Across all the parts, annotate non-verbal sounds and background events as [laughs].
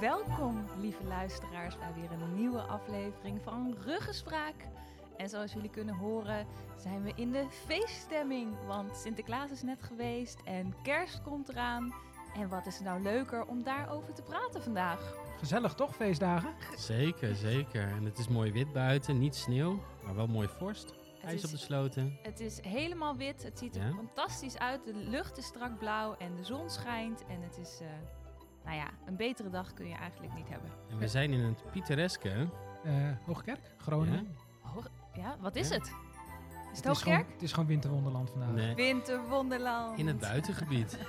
Welkom, lieve luisteraars, bij weer een nieuwe aflevering van Ruggespraak. En zoals jullie kunnen horen, zijn we in de feeststemming. Want Sinterklaas is net geweest en kerst komt eraan. En wat is er nou leuker om daarover te praten vandaag? Gezellig toch, feestdagen? Zeker, zeker. En het is mooi wit buiten, niet sneeuw, maar wel mooi vorst. Het IJs is- op de sloten. Het is helemaal wit, het ziet er Ja? fantastisch uit. De lucht is strak blauw en de zon schijnt. En het is, eh, nou ja, een betere dag kun je eigenlijk niet hebben. En we zijn in het pittoreske. Eh Hoogkerk, Groningen. Ja? Hoog- ja, wat is Ja. het? Is het Het is, Hoogkerk? gewoon, het is gewoon winterwonderland vandaag. Nee, Winterwonderland. in het buitengebied. [laughs]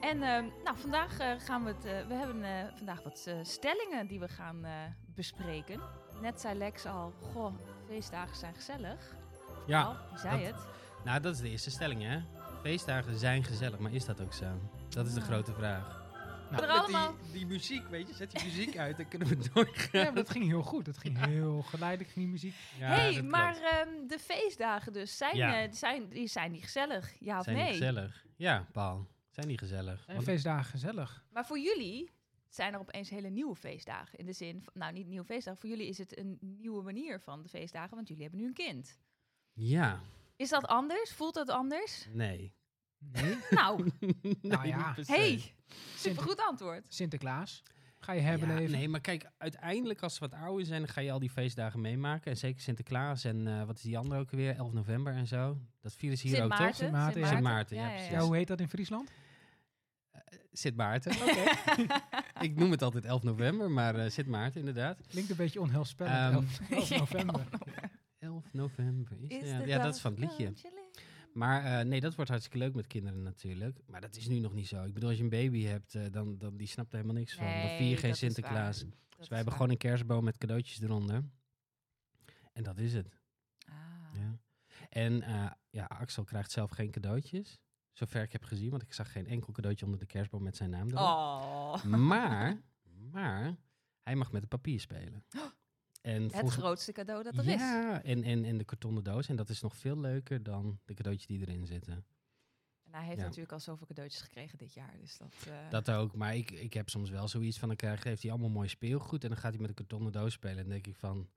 En ehm, nou, vandaag eh, gaan we het. eh, we hebben eh, vandaag wat eh, stellingen die we gaan eh, bespreken. Net zei Lex al, goh, feestdagen zijn gezellig. Ja, die zei dat- het. nou dat is de eerste stelling hè. Feestdagen zijn gezellig, maar is dat ook zo? Dat is de grote vraag. Nou, er allemaal. die, die muziek, weet je, zet die muziek uit, dan kunnen we [laughs] doorgaan. Ja, maar dat ging heel goed. Dat ging heel geleidelijk, ging die muziek. Ja, hey, maar ehm, de feestdagen dus, zijn, Ja. eh, zijn, die zijn die gezellig? Ja of zijn die nee? gezellig? Ja, Paul. Zijn die gezellig? En feestdagen gezellig. Maar voor jullie zijn er opeens hele nieuwe feestdagen. In de zin, van, nou niet nieuwe feestdagen, voor jullie is het een nieuwe manier van de feestdagen, want jullie hebben nu een kind. Ja, Is dat anders? Voelt dat anders? nee. Nee. [laughs] [laughs] Nou, nee Nou ja. hey, supergoed antwoord. Sinterklaas. Ga je herbeleven. Ja, nee, maar kijk, uiteindelijk als ze wat ouder zijn, dan ga je al die feestdagen meemaken. En zeker Sinterklaas en eh, wat is die andere ook weer? 11 november en zo. Dat vieren ze hier Sint ook Maarten. toch? Sint Maarten, ja. Sint Maarten, ja, precies. Ja, hoe heet dat in Friesland? Sint Maarten. [laughs] Ik noem het altijd 11 november, maar eh Sint Maarten inderdaad. Klinkt een beetje onheilspellend. Ehm, 11, 11 november. 11 november. Is, Is ja, dat is van het liedje. Maar eh, nee, dat wordt hartstikke leuk met kinderen natuurlijk. Maar dat is nu nog niet zo. Ik bedoel, als je een baby hebt, eh, dan, dan die snapt er helemaal niks van. Dan Nee, vier je geen Sinterklaas. Dus wij hebben waar. gewoon een kerstboom met cadeautjes eronder. En dat is het. Ah. Ja. En eh, ja, Axel krijgt zelf geen cadeautjes. Zover ik heb gezien, want ik zag geen enkel cadeautje onder de kerstboom met zijn naam erop. Oh. Maar, maar, hij mag met het papier spelen. [gasps] En Het volgens- grootste cadeau dat er is. ja, en, en, en de kartonnen doos. En dat is nog veel leuker dan de cadeautjes die erin zitten. En hij heeft Ja. natuurlijk al zoveel cadeautjes gekregen dit jaar. Dus dat, eh, Dat ook. Maar ik, ik heb soms wel zoiets van, dan krijgt, geeft hij allemaal mooi speelgoed. En dan gaat hij met een kartonnen doos spelen. En dan denk ik van,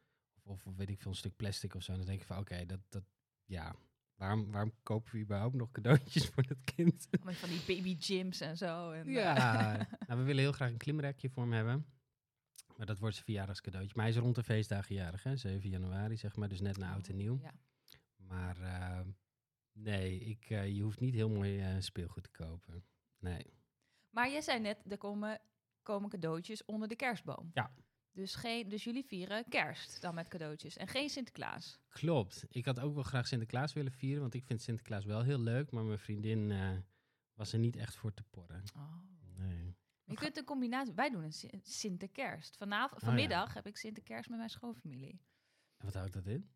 of, of weet ik veel, een stuk plastic of zo. Dan denk ik van, oké, dat, dat, ja. Waarom, waarom kopen we überhaupt nog cadeautjes [laughs] voor het kind? allemaal van die baby gyms en zo. En, Ja, eh, [laughs] nou, we willen heel graag een klimrekje voor hem hebben. Maar dat wordt zijn verjaardagscadeautje. Maar hij is rond de feestdagen jarig, hè? 7 januari, zeg maar. Dus net na oud en nieuw. Ja. Maar eh, nee, ik, eh, je hoeft niet heel mooi eh, speelgoed te kopen. Nee. Maar jij zei net, er komen, komen cadeautjes onder de kerstboom. Ja. Dus, geen, dus jullie vieren kerst dan met cadeautjes en geen Sinterklaas. Klopt. Ik had ook wel graag Sinterklaas willen vieren. Want ik vind Sinterklaas wel heel leuk. Maar mijn vriendin was er niet echt voor te porren. Oh. Nee. Je kunt een combinatie. Wij doen een Sin- Sinterkerst. Vanavond, ja. vanmiddag heb ik Sinterkerst met mijn schoonfamilie. En wat houdt dat in?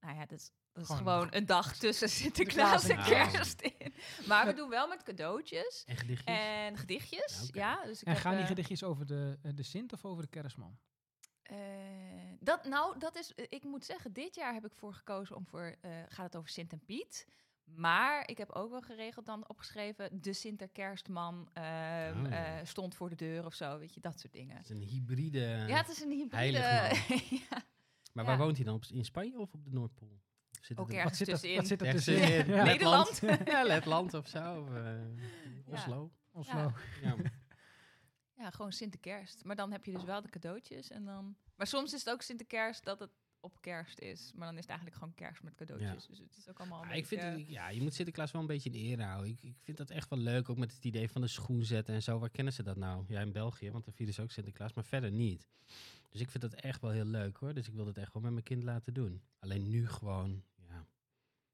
Nou ja, dat is, dat is Gewoon gewoon, een dag tussen Sinterklaas en kerst in. Maar we doen wel met cadeautjes En gedichtjes? en gedichtjes. Ja, dus ik En heb, gaan die eh, gedichtjes over de, eh, de Sint of over de kerstman? eh, dat, nou, dat is, ik moet zeggen, dit jaar heb ik voor gekozen om voor, eh, gaat het over Sint en Piet. Maar ik heb ook wel geregeld dan opgeschreven, de Sinterkerstman ehm, Oh. eh, stond voor de deur of zo, weet je, dat soort dingen. Het is een hybride. ja, het is een hybride. [laughs] ja, maar ja. waar woont hij dan? Op, in Spanje of op de Noordpool? Zit ook het ergens Wat er, tussenin. wat zit er tussenin? in [laughs] Ja. Nederland. [laughs] Letland. ja, Letland of zo. Of, eh, Oslo. Oslo. Ja. Ja, gewoon Sinterkerst. Maar dan heb je dus wel de cadeautjes en dan... Maar soms is het ook Sinterkerst dat het op kerst is. Maar dan is het eigenlijk gewoon kerst met cadeautjes. Dus het is ook allemaal Ja, ik vind, het- ja, je moet Sinterklaas wel een beetje in ere houden. Ik, ik vind dat echt wel leuk, ook met het idee van de schoen zetten en zo. Waar kennen ze dat nou? Ja, in België, want daar vieren ze ook Sinterklaas, maar verder niet. Dus ik vind dat echt wel heel leuk hoor. Dus ik wil dat echt wel met mijn kind laten doen. Alleen nu gewoon, ja.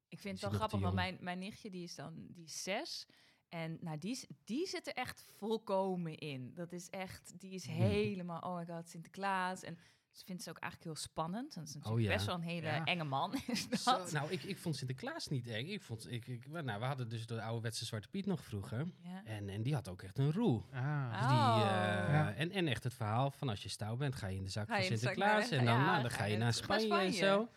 Ik vind het wel grappig, want mijn, mijn nichtje die is dan die is zes. En nou, die, die zit er echt volkomen in. Dat is echt, die is [laughs] helemaal, oh my god, Sinterklaas. En ze vindt ze ook eigenlijk heel spannend. Dat is natuurlijk Oh ja. best wel een hele Ja. enge man. [laughs] Is dat. Zo, nou, ik, ik vond Sinterklaas niet eng. Ik vond, ik, ik, nou, we hadden dus de ouderwetse Zwarte Piet nog vroeger. ja. En, en die had ook echt een roe. Ah. Dus die, Oh. eh, Ja. en, en echt het verhaal van als je stout bent, ga je in de zak Ga van zak Sinterklaas. naar- en dan, ja, nou, dan ga ga je naar Spanje, en zo.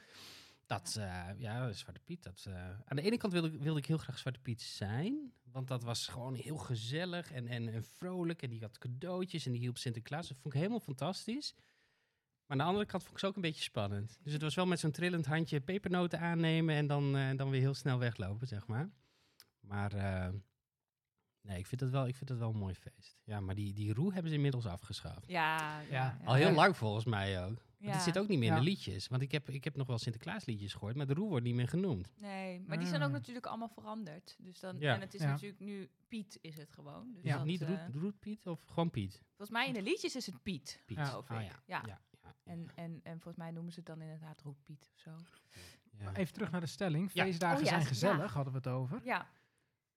Dat, eh, ja, Zwarte Piet. Dat, eh, aan de ene kant wilde, ik- wilde ik heel graag Zwarte Piet zijn. Want dat was gewoon heel gezellig en, en, en vrolijk. En die had cadeautjes en die hielp Sinterklaas. Dat vond ik helemaal fantastisch. Maar aan de andere kant vond ik ze ook een beetje spannend. Dus het was wel met zo'n trillend handje pepernoten aannemen en dan, eh, dan weer heel snel weglopen, zeg maar. Maar eh, nee, ik vind, het wel, ik vind het wel een mooi feest. Ja, maar die, die roe hebben ze inmiddels afgeschaft. Ja, ja, Ja. Al heel lang volgens mij ook. Want Ja. het zit ook niet meer in de liedjes. Want ik heb, ik heb nog wel Sinterklaasliedjes gehoord, maar de roe wordt niet meer genoemd. Nee, maar die zijn ook Ah. natuurlijk allemaal veranderd. Dus dan, Ja. En het is Ja. natuurlijk nu Piet is het gewoon. Dus Ja. dat, niet eh, roet, roet Piet of gewoon Piet? volgens mij in de liedjes is het Piet. Piet. Ja. geloof ik. ja. Ja. Ja, En, en, en volgens mij noemen ze het dan inderdaad Roetpiet of zo. ja. Even terug naar de stelling. Ja. Feestdagen Oh ja, zijn ja. gezellig, hadden we het over. Ja,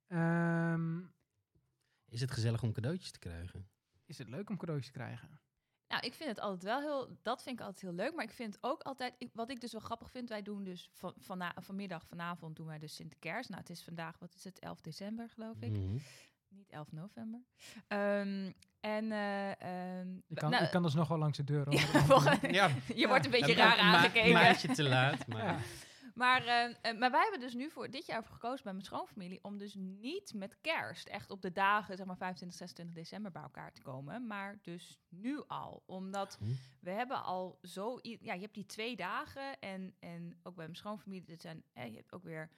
Ehm, Is het gezellig om cadeautjes te krijgen? is het leuk om cadeautjes te krijgen? nou, ik vind het altijd wel heel, dat vind ik altijd heel leuk. Maar ik vind ook altijd, ik- wat ik dus wel grappig vind, wij doen dus van, vana, vanmiddag, vanavond doen wij dus Sinterklaas. Nou, het is vandaag, wat is het, 11 december geloof ik. Mhm. Niet 11 november. Ehm, en eh, ehm, Je kan, nou, je kan dus nog wel langs de deur. [laughs] hoor. Ja, [laughs] je wordt een beetje raar ma- aangekeken. Een maandje te laat. Maar Ja. Maar, eh, maar wij hebben dus nu voor dit jaar voor gekozen bij mijn schoonfamilie om dus niet met kerst echt op de dagen, zeg maar 25, 26 december bij elkaar te komen. Maar dus nu al. Omdat Hm. we hebben al zo, ja, je hebt die twee dagen en, en ook bij mijn schoonfamilie, dit zijn, eh, je hebt ook weer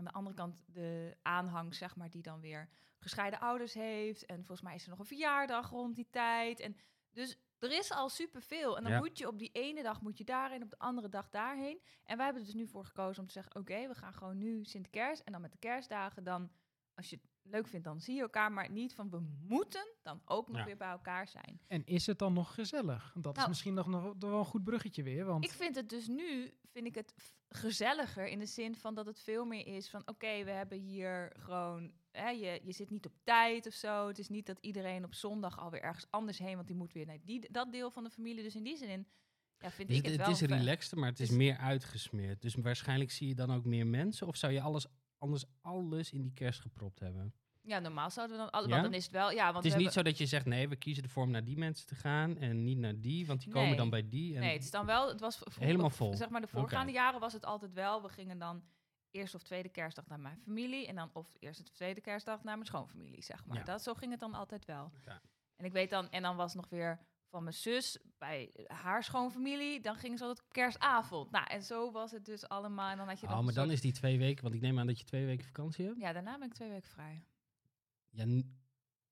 aan de andere kant de aanhang, zeg maar, die dan weer gescheiden ouders heeft. En volgens mij is er nog een verjaardag rond die tijd. En dus er is al superveel. En dan Ja. moet je op die ene dag moet je daarheen, op de andere dag daarheen. En wij hebben er dus nu voor gekozen om te zeggen, oké, we gaan gewoon nu Sinterklaas. En dan met de kerstdagen, dan, als je het leuk vindt, dan zie je elkaar. Maar niet van, we moeten dan ook nog Ja. weer bij elkaar zijn. En is het dan nog gezellig? Dat is Nou, misschien nog, nog wel een goed bruggetje weer. Want Ik vind het dus nu, vind ik het gezelliger in de zin van dat het veel meer is van, oké, we hebben hier gewoon, hè, je, je zit niet op tijd of zo. Het is niet dat iedereen op zondag alweer ergens anders heen, want die moet weer naar die, dat deel van de familie. Dus in die zin, ja, vind Dus ik het, het het wel... is relaxter, maar het is Dus- meer uitgesmeerd. Dus waarschijnlijk zie je dan ook meer mensen. Of zou je alles, anders alles in die kerst gepropt hebben? Ja, normaal zouden we dan, alle, Ja? want dan is het wel, ja, want het is niet hebben- zo dat je zegt, nee, we kiezen ervoor om naar die mensen te gaan en niet naar die, want die komen dan bij die. En Nee, het is dan wel, het was Helemaal vol. Zeg maar de voorgaande jaren was het altijd wel, we gingen dan eerste of tweede kerstdag naar mijn familie en dan of eerste of tweede kerstdag naar mijn schoonfamilie, zeg maar. Ja. Dat, zo ging het dan altijd wel. Ja. En ik weet dan, en dan was nog weer van mijn zus bij haar schoonfamilie, dan gingen ze altijd op kerstavond. Nou, en zo was het dus allemaal. En dan had je Oh, maar dan soort- is die twee weken, want ik neem aan dat je twee weken vakantie hebt. Ja, daarna ben ik twee weken vrij. Ja,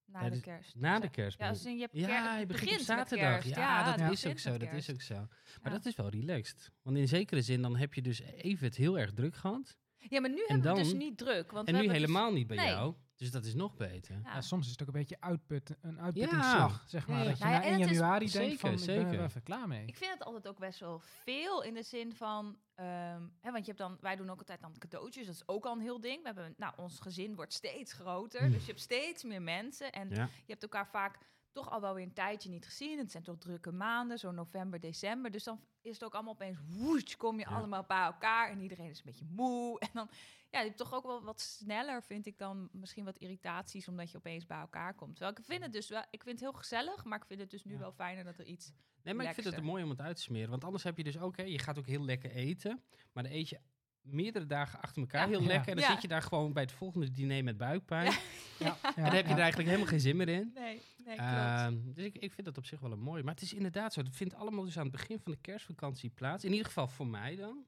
Na de kerst. na Dus, de kerst. Ja, dus je- hebt ja, je begint op zaterdag. kerst. Ja, dat is ook zo. Dat is ook zo. Maar Ja. dat is wel relaxed. Want in zekere zin, dan heb je dus even het heel erg druk gehad. Ja, maar nu hebben we dus niet druk. Want En we nu dus- helemaal niet bij Nee. jou. Dus dat is nog beter. Ja. ja, soms is het ook een beetje uitputten, een uitputtingsslag, zeg maar. Dat je Nou ja, na en 1 het is- januari denkt Zeker, van, ik ben er zeker. even klaar mee. Ik vind het altijd ook best wel veel in de zin van, ehm, hè, want je hebt dan, wij doen ook altijd dan cadeautjes, dat is ook al een heel ding. We hebben, nou, ons gezin wordt steeds groter, Mm. dus je hebt steeds meer mensen en Ja. je hebt elkaar vaak toch al wel weer een tijdje niet gezien. Het zijn toch drukke maanden, zo november, december. Dus dan is het ook allemaal opeens, woes, kom je Ja. allemaal bij elkaar en iedereen is een beetje moe. [laughs] En dan, ja, je hebt toch ook wel wat sneller, vind ik dan, misschien wat irritaties, omdat je opeens bij elkaar komt. Terwijl ik vind het dus wel, ik vind het heel gezellig, maar ik vind het dus nu Ja. wel fijner dat er iets... Nee, maar ik vind het er mooi om het uit te smeren. Want anders heb je dus ook, hè, je gaat ook heel lekker eten. Maar dan eet je meerdere dagen achter elkaar Ja. heel Ja. lekker. En dan Ja. zit je daar gewoon bij het volgende diner met buikpijn. Ja. [laughs] Ja, ja, En dan heb je er eigenlijk helemaal geen zin meer in. Nee, nee, klopt. Ehm, dus ik, ik vind dat op zich wel een mooi. Maar het is inderdaad zo. Het vindt allemaal dus aan het begin van de kerstvakantie plaats. In ieder geval voor mij dan.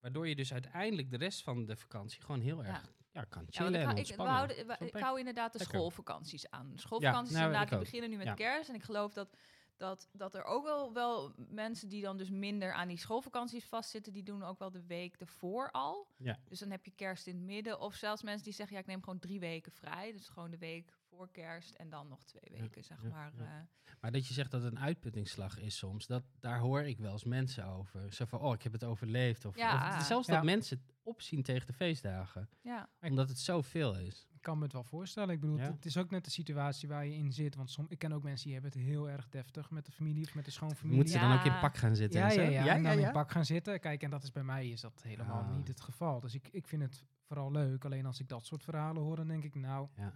Waardoor je dus uiteindelijk de rest van de vakantie gewoon heel erg ja, kan Ja, chillen ik, en hou, ik, ontspannen. houden- ik ik? hou inderdaad de Lekker. schoolvakanties aan. Schoolvakanties nou, inderdaad, die beginnen nu met kerst. En ik geloof dat, dat, dat er ook wel, wel mensen die dan dus minder aan die schoolvakanties vastzitten, die doen ook wel de week ervoor al. Ja. Dus dan heb je kerst in het midden. Of zelfs mensen die zeggen, ja, ik neem gewoon drie weken vrij. Dus gewoon de week voor kerst en dan nog twee Ja, weken, zeg ja, maar. ja. eh. Maar dat je zegt dat het een uitputtingsslag is soms, dat, daar hoor ik wel eens mensen over. Zo van, oh, ik heb het overleefd. Of, Ja. of zelfs Ja. dat mensen het opzien tegen de feestdagen. ja. Omdat het zoveel is. Ik kan me het wel voorstellen. Ik bedoel, Ja. het is ook net de situatie waar je in zit. Want som, ik ken ook mensen die hebben het heel erg deftig met de familie of met de schoonfamilie. Moeten ze dan ook in pak gaan zitten ja, en zo? ja, ja, en dan ja. in pak gaan zitten. Kijk, en dat is bij mij is dat helemaal Ah. niet het geval. Dus ik, ik vind het vooral leuk. Alleen als ik dat soort verhalen hoor, dan denk ik, nou, Ja.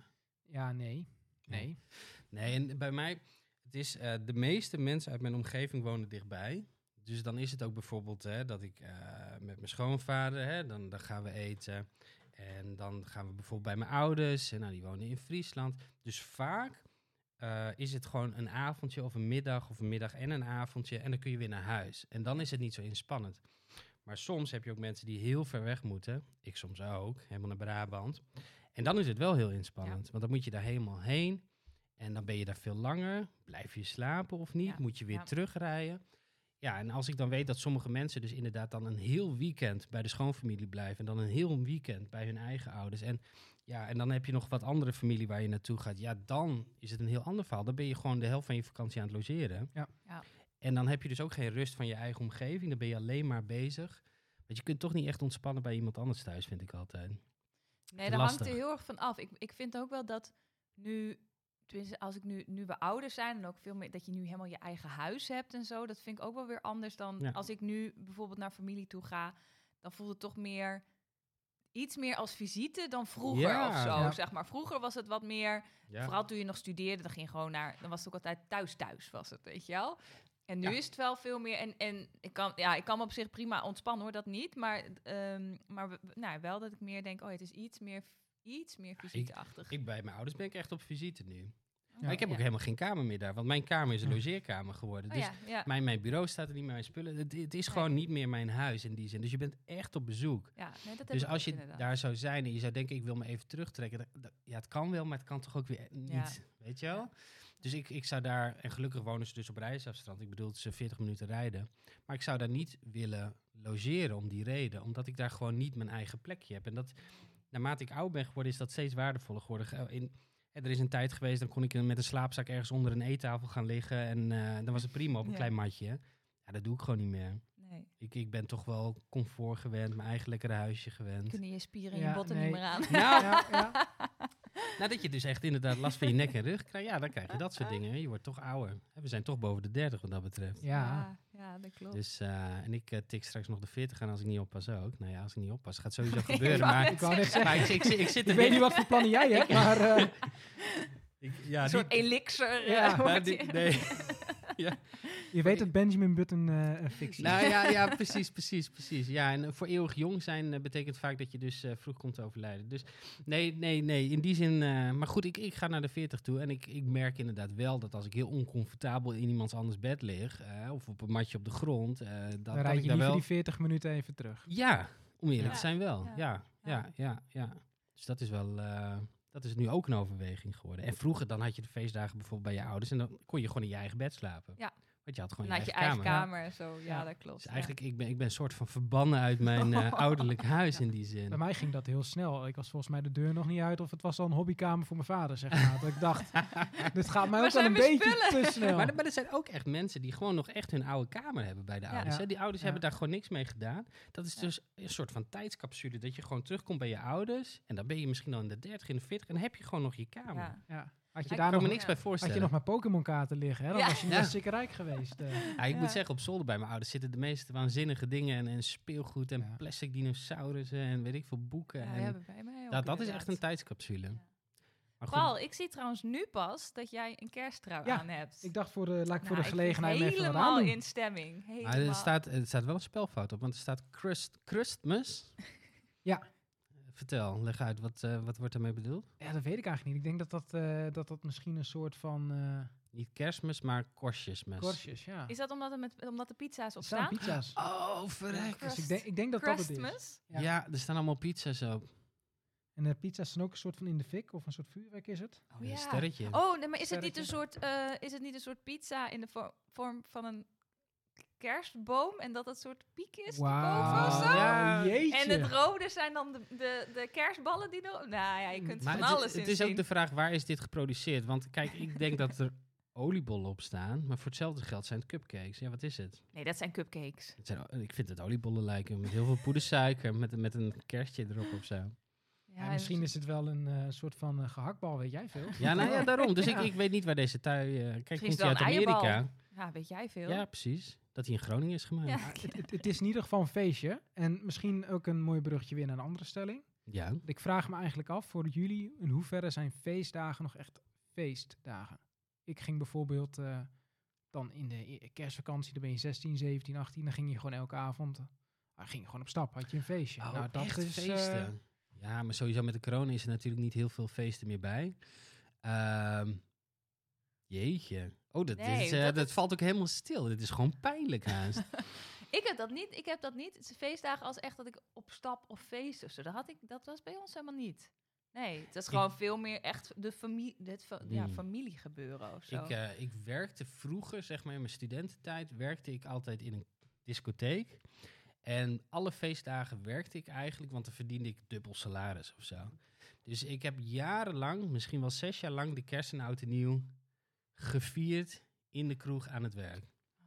Ja, nee. Nee. Nee, en bij mij, het is, eh, de meeste mensen uit mijn omgeving wonen dichtbij. Dus dan is het ook bijvoorbeeld hè, dat ik eh, met mijn schoonvader, hè, dan, dan gaan we eten. En dan gaan we bijvoorbeeld bij mijn ouders. En nou, die wonen in Friesland. Dus vaak eh, is het gewoon een avondje of een middag of een middag en een avondje. En dan kun je weer naar huis. En dan is het niet zo inspannend. Maar soms heb je ook mensen die heel ver weg moeten. Ik soms ook, helemaal naar Brabant. En dan is het wel heel inspannend. Want dan moet je daar helemaal heen. En dan ben je daar veel langer. Blijf je slapen of niet? Ja, Moet je weer ja. terugrijden? Ja, en als ik dan weet dat sommige mensen dus inderdaad dan een heel weekend bij de schoonfamilie blijven. En dan een heel weekend bij hun eigen ouders. En ja, en dan heb je nog wat andere familie waar je naartoe gaat. Ja, dan is het een heel ander verhaal. Dan ben je gewoon de helft van je vakantie aan het logeren. Ja. Ja. En dan heb je dus ook geen rust van je eigen omgeving. Dan ben je alleen maar bezig. Want je kunt toch niet echt ontspannen bij iemand anders thuis, vind ik altijd. Nee, daar hangt er heel erg van af. Ik, ik vind ook wel dat nu, tenminste als ik nu, nu we ouder zijn en ook veel meer dat je nu helemaal je eigen huis hebt en zo, dat vind ik ook wel weer anders dan Ja. als ik nu bijvoorbeeld naar familie toe ga, dan voelt het toch meer iets meer als visite dan vroeger Ja, of zo, ja. zeg maar. Vroeger was het wat meer, Ja. vooral toen je nog studeerde, dan ging je gewoon naar, dan was het ook altijd thuis thuis was het, weet je wel. En nu Ja. is het wel veel meer. En, en ik, kan, ja, ik kan me op zich prima ontspannen hoor, dat niet. Maar, ehm, maar we- nou, wel dat ik meer denk, oh, het is iets meer, iets meer visiteachtig. Ik bij mijn ouders ben ik echt op visite nu. Oh, Maar ik heb ook ja. helemaal geen kamer meer daar. Want mijn kamer is een Ja. logeerkamer geworden. Oh, dus ja, ja. mijn, mijn bureau staat er niet meer, mijn spullen. Het, het is gewoon niet meer mijn huis in die zin. Dus je bent echt op bezoek. ja, nee, dat Dus als je inderdaad. daar zou zijn en je zou denken, ik wil me even terugtrekken. dat- dat- ja, het kan wel, maar het kan toch ook weer niet. Ja. Weet je wel? Dus ik, ik zou daar, en gelukkig wonen ze dus op reisafstand. Ik bedoel, eh, 40 minuten rijden. Maar ik zou daar niet willen logeren om die reden. Omdat ik daar gewoon niet mijn eigen plekje heb. En dat, naarmate ik oud ben geworden, is dat steeds waardevoller geworden. Ge- In, er is een tijd geweest, dan kon ik met een slaapzak ergens onder een eettafel gaan liggen. En eh, dan was het prima op een Ja. klein matje. Ja, dat doe ik gewoon niet meer. Nee, Ik, ik ben toch wel comfort gewend, mijn eigen lekkere huisje gewend. kunnen je spieren en Ja, je botten nee. niet meer aan. Nou, [laughs] Ja, ja. Nadat je dus echt inderdaad last van je nek en rug krijgt, ja, dan krijg je dat soort dingen. Je wordt toch ouder. We zijn toch boven de 30 wat dat betreft. Ja. ja, ja, dat klopt. Dus, eh, en ik eh, tik straks nog de 40 aan als ik niet oppas ook. Nou ja, als ik niet oppas, gaat sowieso [laughs] gebeuren. Maar, Ik wou net zeggen, [laughs] maar ik, ik, ik, zit Ik weet niet wat voor plannen jij hebt, [laughs] maar eh, ik- ja, een soort die- elixir. Ja. nou, wordt die- nee. Je weet dat Benjamin Button eh, een fictie is. Nou ja, ja, [laughs] precies, precies, precies. Ja, en eh, voor eeuwig jong zijn eh, betekent vaak dat je dus eh, vroeg komt te overlijden. Dus nee, nee, nee, in die zin. eh, maar goed, ik, ik ga naar de 40 toe en ik, ik merk inderdaad wel dat als ik heel oncomfortabel in iemands anders bed lig, of op een matje op de grond, eh dat, Dan dat rijd ik je daar liever wel... die 40 minuten even terug. Ja, om eerlijk Ja. te zijn wel. Ja. Ja, ja, ja, ja. Dus dat is wel... eh, dat is nu ook een overweging geworden. En vroeger dan had je de feestdagen bijvoorbeeld bij je ouders en dan kon je gewoon in je eigen bed slapen. Ja. Want je had gewoon Dan je had je eigen, eigen kamer. kamer en zo. Ja, Ja. dat klopt. Dus ja. eigenlijk, ik ben, ik ben een soort van verbannen uit mijn eh, [laughs] ouderlijk huis in die zin. Bij mij ging dat heel snel. Ik was volgens mij de deur nog niet uit of het was al een hobbykamer voor mijn vader, zeg maar. dat ik dacht, [laughs] dit gaat mij ook wel zijn een beetje spullen? te snel. Maar, er- maar er zijn ook echt mensen die gewoon nog echt hun oude kamer hebben bij de Ja. ouders. Hè? Die ouders Ja. hebben daar gewoon niks mee gedaan. Dat is Ja. dus een soort van tijdscapsule. Dat je gewoon terugkomt bij je ouders. En dan ben je misschien al in de 30, in de 40. En dan heb je gewoon nog je kamer. Ja. Ja. Had je Ik daar Ik kan nog, me niks Ja. bij had voorstellen. je nog maar Pokémon kaarten liggen, hè? dan Ja. was je Ja. hartstikke rijk geweest. eh. Ja, ik Ja. moet zeggen, op zolder bij mijn ouders zitten de meeste waanzinnige dingen. En, en speelgoed en Ja. plastic dinosaurussen en weet ik veel boeken. Ja, en bij mij ook dat, dat is echt een tijdscapsule. Ja. Paul, ik zie trouwens nu pas dat jij een kersttrui Ja, aan hebt. Ik dacht, voor de, laat ik voor Nou, de ik ben gelegenheid even wat helemaal in stemming. maar Helemaal. er, staat, er staat wel een spelfout op, want er staat crust, Christmas. Ja. Vertel, leg uit, wat, eh, wat wordt daarmee bedoeld? Ja, dat weet ik eigenlijk niet. Ik denk dat dat, eh, dat, dat misschien een soort van eh Niet kerstmis, maar korstjesmes. korstjes, ja. Is dat omdat, er met, omdat de pizza's op staan staan? pizza's. Oh, verrek. Dus ik denk, ik denk dat dat het is. Christmas? Ja. Ja. er staan allemaal pizza's op. En de pizza's zijn ook een soort van in de fik, of een soort vuurwerk is het. Oh, Een ja. sterretje. Oh, nee, maar is het, niet een soort, eh, is het niet een soort pizza in de vo- vorm van een kerstboom en dat het soort piek is of zo? Ja. jeetje. En het rode zijn dan de, de, de kerstballen die er... Nou ja, je kunt Maar van het, alles is- het is ook de vraag, waar is dit geproduceerd? Want kijk, ik denk dat er [laughs] oliebollen op staan, maar voor hetzelfde geld zijn het cupcakes. Ja, wat is het? Nee, dat zijn cupcakes. het zijn, ik vind het oliebollen lijken, met heel veel poedersuiker, met, met een kerstje erop of zo. Ja, Ja, misschien is het wel een eh, soort van eh, gehaktbal, weet jij veel. Ja, nou ja, daarom. Dus Ja. ik, [laughs] ik weet niet waar deze tui... eh kijk, komt uit. Amerika? Ja, weet jij veel? Ja, precies. Dat hij in Groningen is gemaakt. Ja. Ja. het, het, het is in ieder geval een feestje. En misschien ook een mooi bruggetje weer naar een andere stelling. Ik vraag me eigenlijk af voor jullie, in hoeverre zijn feestdagen nog echt feestdagen? Ik ging bijvoorbeeld eh, dan in de kerstvakantie, dan ben je 16, 17, 18, dan ging je gewoon elke avond, uh, ging je gewoon op stap, had je een feestje. Oh, nou, dat echt is feesten. ja, maar sowieso met de corona is er natuurlijk niet heel veel feesten meer bij. Ehm, jeetje. Oh, dat, Nee, is, eh, dat valt ook helemaal stil. Dit is gewoon pijnlijk haast. [laughs] Ik heb dat niet. Ik heb dat niet. Het is feestdagen als echt dat ik op stap of feest of zo. Dat, had ik, dat was bij ons helemaal niet. Nee, het is gewoon veel meer echt de familie, het fa- ja, Hmm. familiegebeuren of zo. ik, eh, ik werkte vroeger, zeg maar in mijn studententijd, werkte ik altijd in een discotheek. En alle feestdagen werkte ik eigenlijk, want dan verdiende ik dubbel salaris of zo. Dus ik heb jarenlang, misschien wel zes jaar lang, de kerst en oud en nieuw gevierd in de kroeg aan het werk. Oh.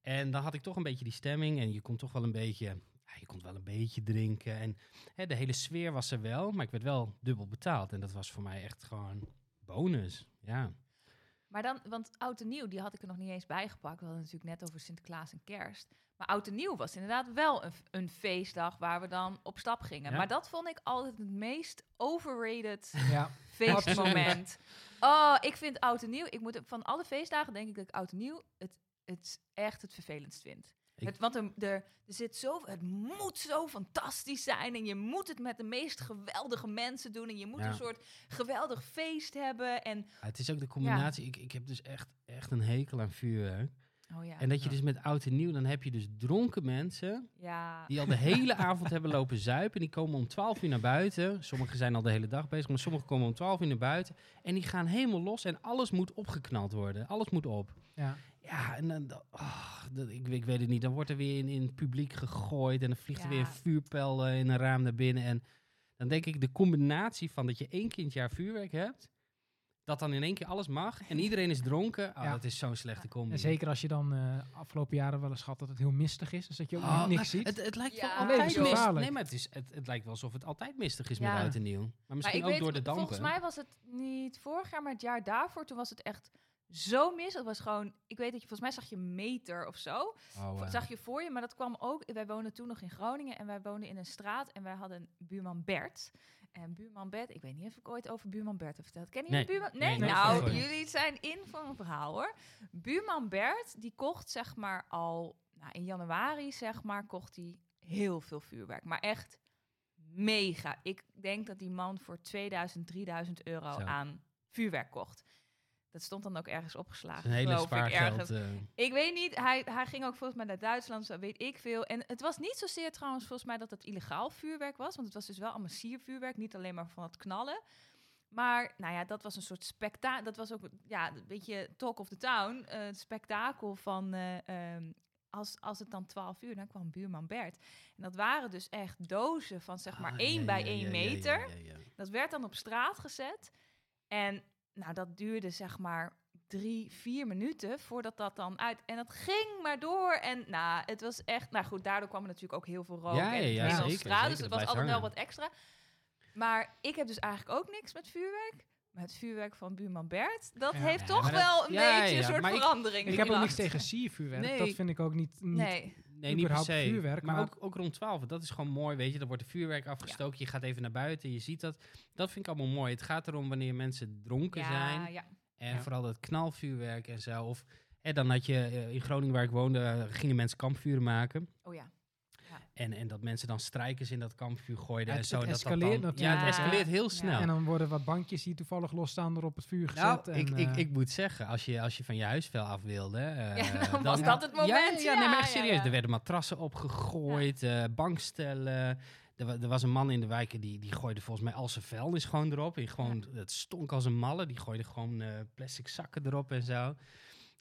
En dan had ik toch een beetje die stemming en je kon toch wel een beetje, ja, je kon wel een beetje drinken. En hè, de hele sfeer was er wel, maar ik werd wel dubbel betaald. En dat was voor mij echt gewoon bonus, ja. Maar dan, want oud en nieuw, die had ik er nog niet eens bijgepakt. We hadden het natuurlijk net over Sinterklaas en kerst. Maar oud en nieuw was inderdaad wel een, een feestdag waar we dan op stap gingen. Ja. Maar dat vond ik altijd het meest overrated [laughs] Ja, feestmoment. oh, ik vind oud en nieuw. Ik moet van alle feestdagen denk ik dat ik oud en nieuw het, het echt het vervelendst vind. Ik- Het, want er, er, er zit zo, het moet zo fantastisch zijn en je moet het met de meest geweldige mensen doen en je moet Ja. een soort geweldig feest hebben en Ja, het is ook de combinatie. Ik, ik heb dus echt, echt een hekel aan vuurwerk. oh ja, En dat je Ja. dus met oud en nieuw, dan heb je dus dronken mensen ja, die al de hele avond hebben lopen zuipen. Die komen om 12 uur naar buiten. Sommigen zijn al de hele dag bezig, maar sommigen komen om 12 uur naar buiten. En die gaan helemaal los en alles moet opgeknald worden. Alles moet op. ja. Ja, en dan, ah, ik, ik weet het niet. Dan wordt er weer in, in het publiek gegooid en dan vliegt er weer een vuurpijl eh, in een raam naar binnen. En dan denk ik, de combinatie van dat je één keer in het jaar vuurwerk hebt, dat dan in één keer alles mag en iedereen is dronken. Oh, Ja. Dat is zo'n slechte combi. En zeker als je dan eh, afgelopen jaren wel eens gehad dat het heel mistig is, dus dat je ook Oh, niks ziet. Het, het lijkt wel altijd mistig. Nee, maar het, is, het, het lijkt wel alsof het altijd mistig is Ja. met oud en nieuw. Maar misschien ook weet, door de dampen. volgens mij was het niet vorig jaar, maar het jaar daarvoor, toen was het echt zo mis. Het was gewoon, ik weet dat je, volgens mij zag je een meter of zo. Oh, Zag je voor je, maar dat kwam ook. Wij woonden toen nog in Groningen en wij woonden in een straat en wij hadden buurman Bert. En buurman Bert, ik weet niet of ik ooit over buurman Bert heb verteld. Kennen jullie Nee. buurman? Nee, nou, jullie zijn in voor een verhaal hoor. Buurman Bert, die kocht zeg maar al, nou, in januari zeg maar, kocht hij heel veel vuurwerk. Maar echt mega. Ik denk dat die man voor 2000, 3000 euro Zo. aan vuurwerk kocht. Dat stond dan ook ergens opgeslagen. een hele geloof ik, ergens. eh, Ik weet niet, hij, hij ging ook volgens mij naar Duitsland, zo weet ik veel. En het was niet zozeer trouwens volgens mij dat het illegaal vuurwerk was, want het was dus wel allemaal siervuurwerk, niet alleen maar van het knallen. Maar nou ja, dat was een soort spektakel, dat was ook ja, een beetje talk of the town, eh, het spektakel van eh, ehm, als, als het dan 12 uur, dan kwam buurman Bert. En dat waren dus echt dozen van zeg maar ah, 1 ja, bij ja, 1 ja, ja, meter. Dat werd dan op straat gezet. En nou, dat duurde zeg maar drie, vier minuten voordat dat dan uit. En dat ging maar door. En nou, het was echt. Nou goed, daardoor kwam er natuurlijk ook heel veel rook. Ja, en ja, ja, in zeker, onze straat. zeker, dus het was altijd wel wat extra. Maar ik heb dus eigenlijk ook niks met vuurwerk. Maar het vuurwerk van buurman Bert, dat Ja. heeft Ja, toch dat- wel een ja, beetje ja, een soort ik- verandering ik heb ook niks tegen siervuurwerk. Nee. Dat vind ik ook niet, niet Nee. Nee, niet per se. vuurwerk, maar maar- ook, ook rond 12. Dat is gewoon mooi, weet je. Dan wordt de vuurwerk afgestoken. Je gaat even naar buiten. Je ziet dat. Dat vind ik allemaal mooi. Het gaat erom wanneer mensen dronken Ja, zijn. ja. En Ja. vooral dat knalvuurwerk en zo. Of en dan had je eh, in Groningen, waar ik woonde, eh, gingen mensen kampvuren maken. Oh ja. En, en dat mensen dan strijkers in dat kampvuur gooiden. Het- en zo. het dat dat escaleert dan, natuurlijk. Ja, het escaleert heel snel. En dan worden wat bankjes die toevallig losstaan er op het vuur gezet. Nou, en, ik, ik, eh, ik moet zeggen, als je, als je van je huisvel af wilde... [laughs] Ja, dan was dat het moment. Ja, ja, nee, maar echt serieus. Er werden matrassen opgegooid, eh, bankstellen. Er, wa- er was een man in de wijk die, die gooide volgens mij al zijn vuilnis gewoon erop. En gewoon, Het stonk als een malle. Die gooide gewoon plastic zakken erop en zo.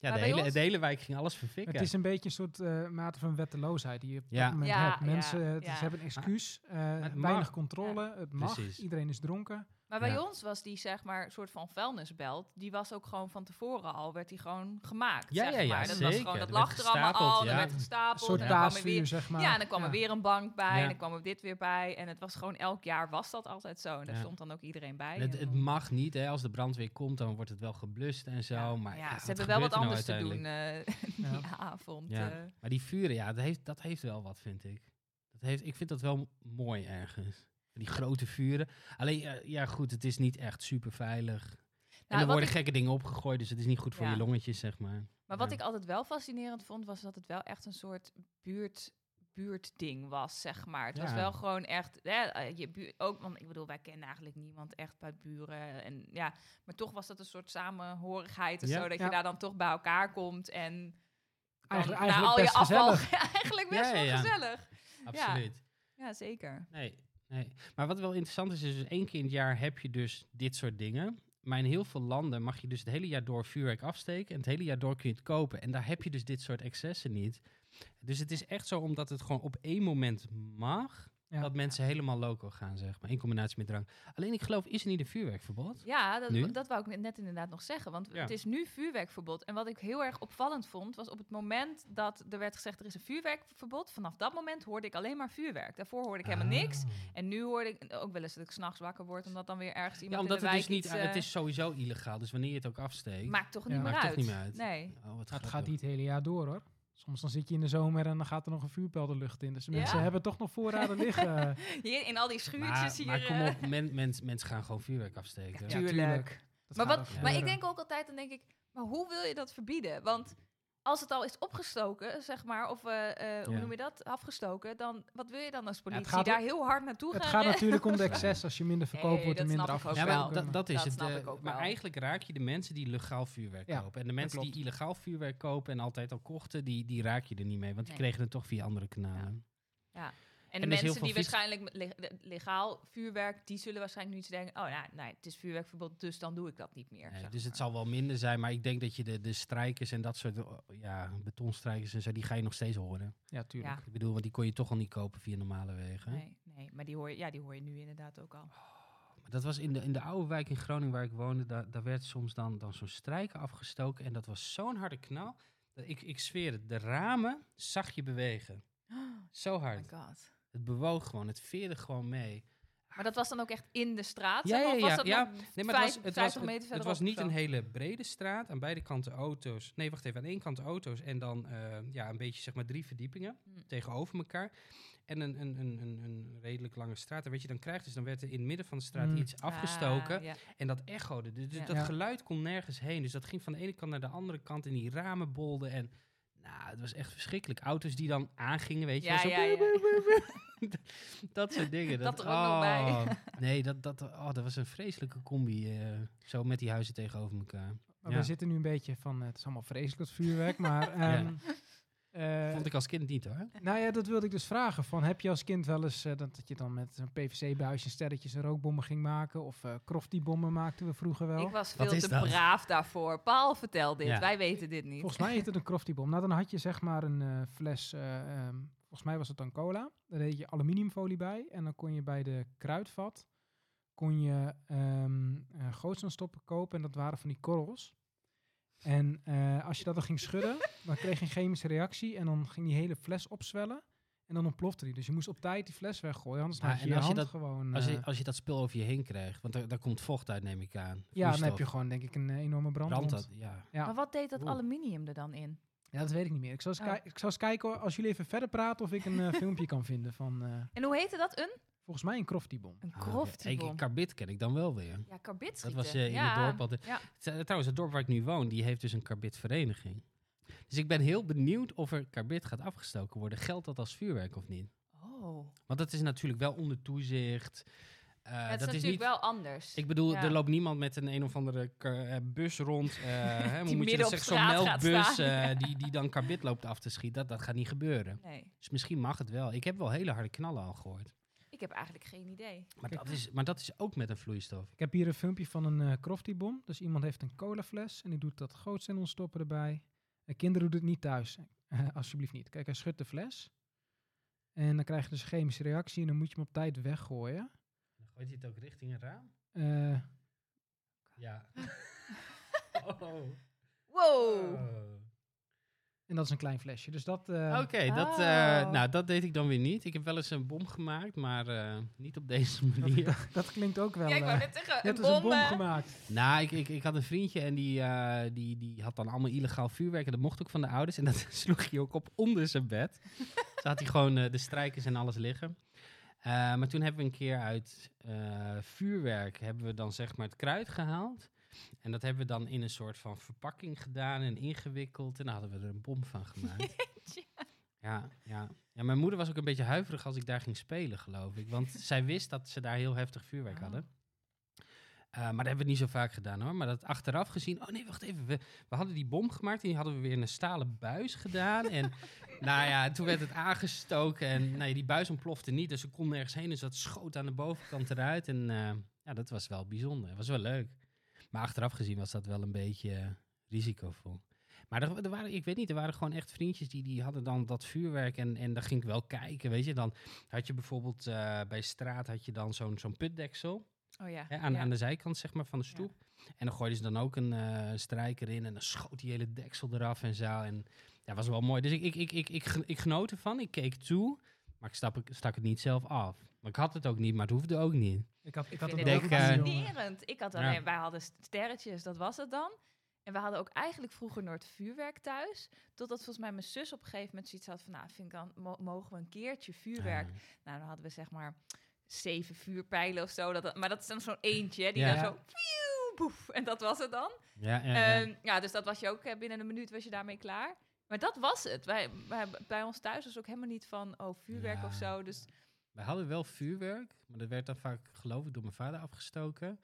Ja, de hele, ons- de hele wijk ging alles verfikken. Het is een beetje een soort eh, mate van wetteloosheid die je op Ja. dat moment Ja, hebt. Mensen ja, eh, ze hebben een excuus, eh, weinig mag. controle, het mag, Precies. iedereen is dronken. Maar bij Ja. ons was die zeg maar soort van vuilnisbelt. Die was ook gewoon van tevoren al, werd die gewoon gemaakt. Ja, zeg ja, ja, maar. Dat zeker. was gewoon, dat Er lag er allemaal al, er werd Een gestapeld. soort en dan kwam paasvuur, weer, zeg maar. ja, en dan kwam er weer een bank bij en dan kwam er dit weer bij. En het was gewoon elk jaar was dat altijd zo. En daar stond dan ook iedereen bij. Het, mag niet, hè. Als de brandweer komt, dan wordt het wel geblust en zo. ja, maar ja, ze hebben wel wat nou anders te doen eh, [laughs] die Ja. avond. Eh. Maar die vuren, ja, dat heeft, dat heeft wel wat, vind ik. Dat heeft, ik vind dat wel mooi ergens. Die grote vuren. Alleen, eh, ja goed, het is niet echt super veilig. en er worden gekke dingen opgegooid, dus het is niet goed voor je longetjes, zeg maar. Maar wat ik altijd wel fascinerend vond, was dat het wel echt een soort buurt buurtding was, zeg maar. Het was wel gewoon echt, hè, eh, je buurt, ook, want ik bedoel, wij kennen eigenlijk niemand echt bij buren. En ja, maar toch was dat een soort samenhorigheid of zo, dat je daar dan toch bij elkaar komt en eigenlijk, eigenlijk al je afval, [laughs] eigenlijk best wel gezellig. Absoluut. Ja, zeker. Nee, nee. Maar wat wel interessant is, is dus één keer in het jaar heb je dus dit soort dingen. Maar in heel veel landen mag je dus het hele jaar door vuurwerk afsteken. En het hele jaar door kun je het kopen. En daar heb je dus dit soort excessen niet. Dus het is echt zo omdat het gewoon op één moment mag. Dat mensen helemaal loco gaan, zeg maar. In combinatie met drank. Alleen ik geloof, is er niet een vuurwerkverbod? Ja, dat, dat wou ik net inderdaad nog zeggen. Want het is nu vuurwerkverbod. En wat ik heel erg opvallend vond, was op het moment dat er werd gezegd... er is een vuurwerkverbod. Vanaf dat moment hoorde ik alleen maar vuurwerk. Daarvoor hoorde ik helemaal ah. niks. En nu hoorde ik ook wel eens dat ik s'nachts wakker word... omdat dan weer ergens iemand ja, omdat in de het wijk dus niet, Het is sowieso illegaal. Dus wanneer je het ook afsteekt... Maakt toch niet, meer, uit. Toch niet meer uit. Nee. Oh, het gaat niet het hele jaar door, hoor. Soms dan zit je in de zomer en dan gaat er nog een vuurpijl de lucht in. Dus mensen hebben toch nog voorraden liggen. [laughs] Hier in al die schuurtjes hier. Maar kom op, eh. men, mensen gaan gewoon vuurwerk afsteken. Ja, tuurlijk. Maar, wat, maar ik denk ook altijd, dan denk ik, maar hoe wil je dat verbieden? Want als het al is opgestoken, zeg maar, of uh, hoe noem je dat, afgestoken, dan wat wil je dan als politie? Ja, Daar heel hard naartoe gaan? Het gaat natuurlijk om de [laughs] excess. Als je minder verkoopt, wordt er minder afgestoken. Ja, maar dat, is het. Uh, maar eigenlijk raak je de mensen die legaal vuurwerk kopen. En de mensen die illegaal vuurwerk kopen en altijd al kochten, die, die raak je er niet mee. Want die kregen het toch via andere kanalen. ja. En, de mensen die waarschijnlijk legaal vuurwerk, die zullen waarschijnlijk nu denken: oh ja, nee, het is vuurwerkverbod, dus dan doe ik dat niet meer. Nee, dus het zal wel minder zijn, maar ik denk dat je de, de strijkers en dat soort oh, ja, betonstrijkers en zo, die ga je nog steeds horen. Ja, tuurlijk. Ik bedoel, want die kon je toch al niet kopen via normale wegen. Nee, nee maar die hoor, je, ja, die hoor je nu inderdaad ook al. Oh, dat was in de, in de oude wijk in Groningen waar ik woonde, daar, daar werd soms dan, dan zo'n strijker afgestoken en dat was zo'n harde knal. Dat ik, ik zweer het, de ramen zag je bewegen. Zo hard. Oh my god. Het bewoog gewoon, het veerde gewoon mee. Maar dat was dan ook echt in de straat? Ja, ja, ja. Was ja. Nee, maar het was, het was, het, het was niet een hele brede straat. Aan beide kanten auto's. Nee, wacht even. Aan één kant auto's en dan uh, ja, een beetje zeg maar drie verdiepingen hmm. tegenover elkaar. En een, een, een, een, redelijk lange straat. En wat je dan krijgt, is dan werd er in het midden van de straat hmm. iets afgestoken. Ah, en dat echode. Dus, dus dat geluid kon nergens heen. Dus dat ging van de ene kant naar de andere kant. En die ramen bolden. En nou, het was echt verschrikkelijk. Auto's die dan aangingen, weet je. Ja, zo ja, ja. [laughs] dat soort dingen. Dat, dat er ook nog bij. Oh, [laughs] nee, dat, dat, oh, dat was een vreselijke combi. Uh, zo met die huizen tegenover elkaar. Maar we zitten nu een beetje van, het is allemaal vreselijk het vuurwerk, maar... [laughs] Um, uh, Vond ik als kind niet hoor. Nou ja, dat wilde ik dus vragen. Van, heb je als kind wel eens uh, dat, dat je dan met een PVC-buisje sterretjes en rookbommen ging maken? Of uh, crofty-bommen maakten we vroeger wel? Ik was veel te braaf daarvoor. Paul, vertel dit. Wij weten dit niet. Volgens mij heette het een [laughs] crofty-bom. Nou, dan had je zeg maar een fles, um, volgens mij was het dan cola. Daar deed je aluminiumfolie bij. En dan kon je bij de kruidvat, kon je um, stoppen kopen. En dat waren van die korrels. En uh, als je dat dan ging schudden, dan kreeg je een chemische reactie en dan ging die hele fles opzwellen. En dan ontplofte die. Dus je moest op tijd die fles weggooien, anders ja, had je, je als je dat, gewoon... Als je, eh, als je dat spul over je heen krijgt, want daar, daar komt vocht uit, neem ik aan. Ja, dan heb je gewoon, denk ik, een eh, enorme brand. brand dat, ja. ja. Maar wat deed dat aluminium er dan in? Ja, dat weet ik niet meer. Ik zal eens, oh. ik zal eens kijken, als jullie even verder praten, of ik een uh, [laughs] filmpje kan vinden van... En hoe heette dat? Een? Volgens mij een kroftibom. Een kroftibom. Ah, Carbit ken ik dan wel weer. Ja, Carbit Dat was uh, in ja. het dorp altijd. Ja. Trouwens, het dorp waar ik nu woon, die heeft dus een Carbit-vereniging. Dus ik ben heel benieuwd of er Carbit gaat afgestoken worden. Geldt dat als vuurwerk of niet? Oh. Want dat is natuurlijk wel onder toezicht. Uh, ja, dat is natuurlijk niet, wel anders. Ik bedoel, er loopt niemand met een een of andere uh, bus rond. Uh, [laughs] hè, moet je zeggen, zo'n melkbus [laughs] die, die dan karbit loopt af te schieten. Dat, dat gaat niet gebeuren. Nee. Dus misschien mag het wel. Ik heb wel hele harde knallen al gehoord. Ik heb eigenlijk geen idee. Maar, dat is, maar dat is ook met een vloeistof. Ik heb hier een filmpje van een uh, croftybom. Dus iemand heeft een colafles en die doet dat grootstendel stoppen erbij. En kinderen doen het niet thuis. Uh, [laughs] alsjeblieft niet. Kijk, hij schudt de fles. En dan krijg je dus een chemische reactie en dan moet je hem op tijd weggooien. Dan gooit hij het ook richting een raam? Uh, ja. [laughs] oh. Wow. Oh. En dat is een klein flesje. Dus dat. Uh, Oké, dat, uh, nou, dat deed ik dan weer niet. Ik heb wel eens een bom gemaakt, maar uh, niet op deze [laughs] manier. Dat, dat, klinkt ook wel. Ja, ik wou net zeggen, een, bom, een bom gemaakt. Nou, ik, ik, ik had een vriendje en die, die, die had dan allemaal illegaal vuurwerk. En dat mocht ook van de ouders. En dat [laughs] sloeg hij ook op onder zijn bed. [laughs] Zo had hij gewoon de strijkers en alles liggen. maar toen hebben we een keer uit vuurwerk hebben we dan zeg maar het kruid gehaald. En dat hebben we dan in een soort van verpakking gedaan en ingewikkeld. En daar hadden we er een bom van gemaakt. [laughs] Ja, ja. ja, mijn moeder was ook een beetje huiverig als ik daar ging spelen, geloof ik. Want [laughs] zij wist dat ze daar heel heftig vuurwerk Oh. hadden. Eh, maar dat hebben we niet zo vaak gedaan hoor. Maar dat achteraf gezien. Oh nee, wacht even. We, we hadden die bom gemaakt en die hadden we weer in een stalen buis gedaan. En [laughs] nou ja, toen werd het aangestoken. En nee, die buis ontplofte niet. Dus ze kon nergens heen. Dus dat schoot aan de bovenkant eruit. En eh, ja, dat was wel bijzonder. Het was wel leuk. Maar achteraf gezien was dat wel een beetje eh, risicovol. Maar er, er waren, ik weet niet, er waren gewoon echt vriendjes die, die hadden dan dat vuurwerk en, en daar ging ik wel kijken, weet je. Dan had je bijvoorbeeld eh, bij straat had je dan zo'n zo'n putdeksel Oh ja. hè, aan, ja. aan de zijkant zeg maar van de stoep. En dan gooiden ze dan ook een eh, strijker in en dan schoot die hele deksel eraf en zo. En ja, was wel mooi. Dus ik, ik, ik, ik, ik, ik genoot ervan, ik keek toe, maar ik stak, stak het niet zelf af. Maar ik had het ook niet, maar het hoefde ook niet. Ik had, ik Ik had vind het ook eh, fascinerend. Ik had Ja. alleen, wij hadden sterretjes, dat was het dan. En we hadden ook eigenlijk vroeger nooit vuurwerk thuis. Totdat volgens mij mijn zus op een gegeven moment zoiets had van... nou, vind ik dan, mo- mogen we een keertje vuurwerk? Nou, dan hadden we zeg maar zeven vuurpijlen of zo. Dat, maar dat is dan zo'n eentje, hè, die Ja. dan zo... pieuw, boef, en dat was het dan. ja, ja, ja. Ehm, ja, dus dat was je ook, eh, binnen een minuut was je daarmee klaar. Maar dat was het. Wij, wij, bij ons thuis was ook helemaal niet van, oh, vuurwerk of zo. Dus Wij hadden wel vuurwerk, maar dat werd dan vaak, geloof ik, door mijn vader afgestoken.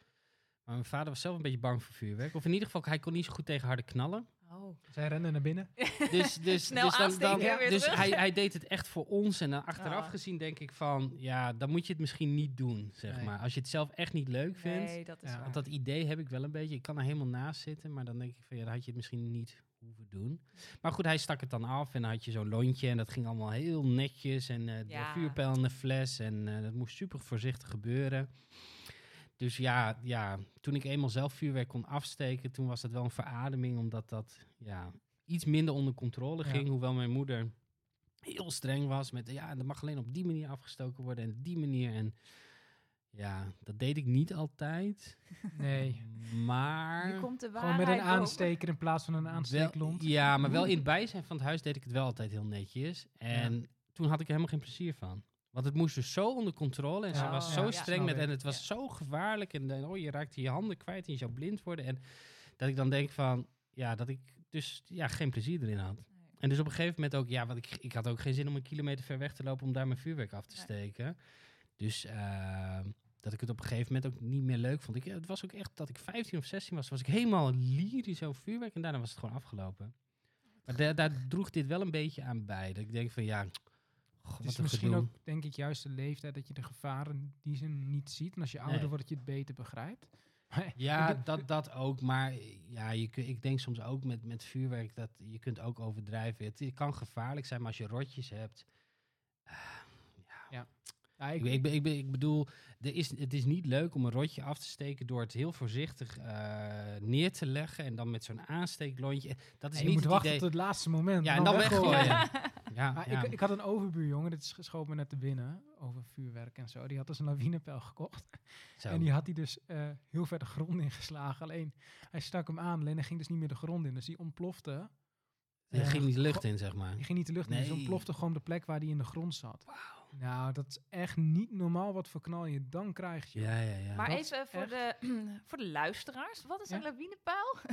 Maar mijn vader was zelf een beetje bang voor vuurwerk. Of in ieder geval, hij kon niet zo goed tegen harde knallen. oh. Zij renden naar binnen. [laughs] Dus, dus, Snel dus, dan, dus hij, hij deed het echt voor ons. En dan achteraf Ah. gezien denk ik van, ja, dan moet je het misschien niet doen, zeg Nee. maar. Als je het zelf echt niet leuk vindt. Nee, dat is Ja, waar. Want dat idee heb ik wel een beetje. Ik kan er helemaal naast zitten, maar dan denk ik van, ja, dan had je het misschien niet hoeven doen. Maar goed, hij stak het dan af en dan had je zo'n lontje en dat ging allemaal heel netjes. En de Ja. vuurpijl in de fles en eh, dat moest super voorzichtig gebeuren. Dus ja, ja, toen ik eenmaal zelf vuurwerk kon afsteken, toen was dat wel een verademing, omdat dat ja, iets minder onder controle Ja. ging. Hoewel mijn moeder heel streng was met, ja, dat mag alleen op die manier afgestoken worden en die manier. En ja, dat deed ik niet altijd. Nee. Maar... Nu komt de Gewoon met een aansteker in plaats van een Wel- aansteeklont. ja, maar wel in het [laughs] bijzijn van het huis deed ik het wel altijd heel netjes. En toen had ik er helemaal geen plezier van. Want het moest dus zo onder controle en ze was ja, zo ja. streng met en het was zo gevaarlijk en dan, oh, je raakte je handen kwijt en je zou blind worden en dat ik dan denk van ja dat ik dus ja geen plezier erin had. Nee. En dus op een gegeven moment ook ja, want ik, ik had ook geen zin om een kilometer ver weg te lopen om daar mijn vuurwerk af te Nee. Dus eh, dat ik het op een gegeven moment ook niet meer leuk vond. Ik, het was ook echt dat ik 15 of 16 was, was ik helemaal lyrisch over vuurwerk en daarna was het gewoon afgelopen. Maar daar- daar droeg dit wel een beetje aan bij. Dat ik denk van ja, [tsk] Het is misschien gedoe. ook, denk ik, juist de leeftijd dat je de gevaren die ze niet ziet. En als je ouder wordt, dat je het beter begrijpt. [laughs] Ja, dat, dat ook. Maar ja, je, ik denk soms ook met, met vuurwerk dat je kunt ook overdrijven. Het, het kan gevaarlijk zijn, maar als je rotjes hebt. ah, ja. Ja, Ik, ik, ik, ik, be- ik bedoel, er is, het is niet leuk om een rotje af te steken door het heel voorzichtig eh, neer te leggen. En dan met zo'n aansteeklontje. Dat is je niet moet wachten idee. tot het laatste moment. Ja, en dan weggooien. [laughs] Ja, ja. ik, ik had een overbuurjongen, dit is- schoot me net te binnen, over vuurwerk en zo. Die had dus een lawinepijl gekocht. Zo. En die had hij dus eh, heel ver de grond ingeslagen. Alleen, hij stak hem aan, alleen hij ging dus niet meer de grond in. Dus die ontplofte. Eh, ging niet de lucht in, zeg maar. Die ging niet de lucht in, dus ontplofte gewoon de plek waar die in de grond zat. Nou, dat is echt niet normaal wat voor knal je dan krijgt. joh. Ja, ja, ja. Maar Dat even voor echt? de, [clears throat] voor de luisteraars. Wat is Ja? een lawinepaal? [laughs]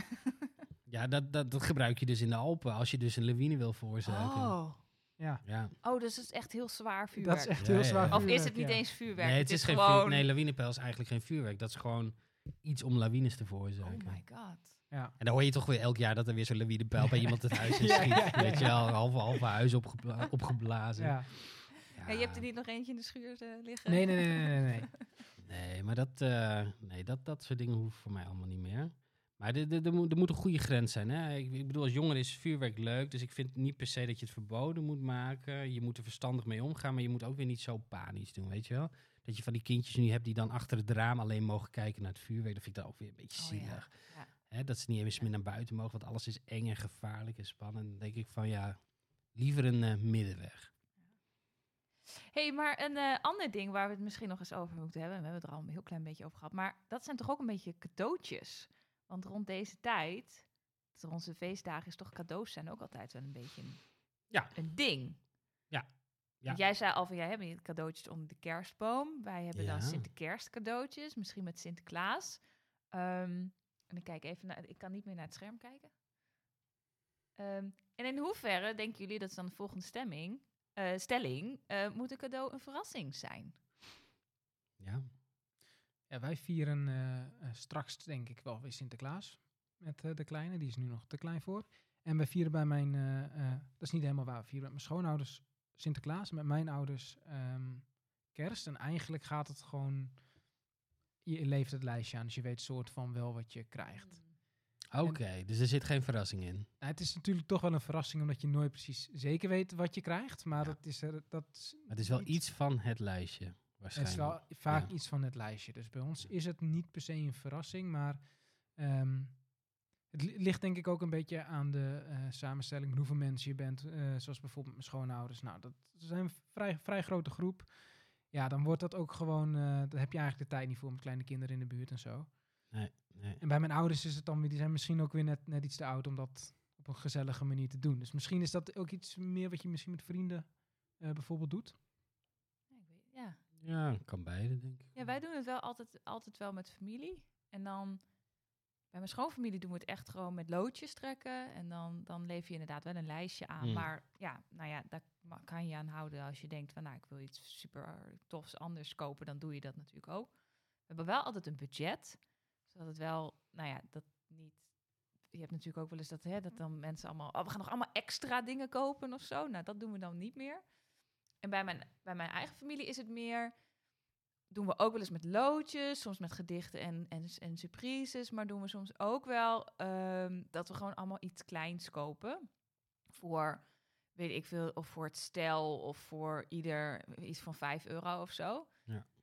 Ja, dat, dat, dat gebruik je dus in de Alpen als je dus een lawine wil veroorzaken. Oh. Ja, Ja. oh, dus het is echt heel zwaar vuurwerk. dat is echt Ja, heel ja, zwaar ja. Of is het vuurwerk, niet ja. eens vuurwerk? Nee, het is, geen gewoon... vuur, nee, lawinepijl is eigenlijk geen vuurwerk. Dat is gewoon iets om lawines te veroorzaken. Oh my god. Ja. en dan hoor je toch weer elk jaar dat er weer zo'n lawinepijl bij [laughs] iemand het huis in Ja, schiet. ja, ja, Weet je wel, halve, halve huis opgebla- opgeblazen. ja. Ja, je hebt er niet nog eentje in de schuur eh, liggen? Nee, nee, nee, nee, nee. nee. [laughs] Nee, maar dat, eh, nee, dat, dat soort dingen hoeven voor mij allemaal niet meer. Maar er- moet, er moet een goede grens zijn. Hè? Ik, ik bedoel, als jongere is vuurwerk leuk. Dus ik vind niet per se dat je het verboden moet maken. Je moet er verstandig mee omgaan. Maar je moet ook weer niet zo panisch doen, weet je wel? Dat je van die kindjes nu hebt die dan achter het raam alleen mogen kijken naar het vuurwerk. Dat vind ik dan ook weer een beetje Oh ja, zielig. ja. Hè, dat ze niet eens meer naar buiten mogen. Want alles is eng en gevaarlijk en spannend. Dan denk ik van ja, liever een eh, middenweg. Hey, maar een eh, ander ding waar we het misschien nog eens over moeten hebben. We hebben het er al een heel klein beetje over gehad. Maar dat zijn toch ook een beetje cadeautjes? Want rond deze tijd, rond onze feestdagen, is toch cadeaus zijn ook altijd wel een beetje een, Ja. een ding. Ja. Ja. Want Jij zei al van, jij hebt niet cadeautjes onder de kerstboom. Wij hebben dan. Sinterkerst cadeautjes, misschien met Sinterklaas. Ehm, En ik kijk even naar... Ik kan niet meer naar het scherm kijken. Ehm, en in hoeverre denken jullie, dat is dan de volgende stemming, eh, stelling, eh, moet een cadeau een verrassing zijn? Ja. Ja, wij vieren eh, eh, straks denk ik wel weer Sinterklaas met eh, de kleine. Die is nu nog te klein voor. En we vieren bij mijn, eh, eh, dat is niet helemaal waar, we vieren met mijn schoonouders Sinterklaas. Met mijn ouders ehm, kerst. En eigenlijk gaat het gewoon, je leeft het lijstje aan. Dus je weet soort van wel wat je krijgt. Oké, dus er zit geen verrassing in. Nou, het is natuurlijk toch wel een verrassing, omdat je nooit precies zeker weet wat je krijgt. Maar Ja. dat is er, dat is het is wel iets van het lijstje, Het waarschijnlijk. is wel vaak Ja. iets van het lijstje. Dus bij ons is het niet per se een verrassing, maar ehm, het li- ligt denk ik ook een beetje aan de eh, samenstelling, hoeveel mensen je bent. eh, zoals bijvoorbeeld mijn schoonouders. Nou, dat zijn een vrij, vrij grote groep. Ja, dan wordt dat ook gewoon, eh dan heb je eigenlijk de tijd niet voor met kleine kinderen in de buurt en zo. Nee. En bij mijn ouders is het dan weer, die zijn misschien ook weer net, net iets te oud om dat op een gezellige manier te doen. Dus misschien is dat ook iets meer wat je misschien met vrienden eh, bijvoorbeeld doet. Ja, ik weet- ja. Ja, kan beide, denk ik. ja, wij doen het wel altijd, altijd wel met familie. En dan bij mijn schoonfamilie doen we het echt gewoon met loodjes trekken. En dan, dan leef je inderdaad wel een lijstje aan. Mm. Maar ja, nou ja, daar kan je aan houden als je denkt van nou, ik wil iets super tofs anders kopen. Dan doe je dat natuurlijk ook. We hebben wel altijd een budget. Zodat het wel, nou ja, dat niet... Je hebt natuurlijk ook wel eens dat, hè, dat dan mensen allemaal... Oh, we gaan nog allemaal extra dingen kopen of zo. Nou, dat doen we dan niet meer. En bij mijn, bij mijn eigen familie is het meer doen we ook wel eens met loodjes, soms met gedichten en, en, en surprises. Maar doen we soms ook wel ehm, dat we gewoon allemaal iets kleins kopen. Voor, weet ik veel, of voor het stel of voor ieder iets van 5 euro of zo.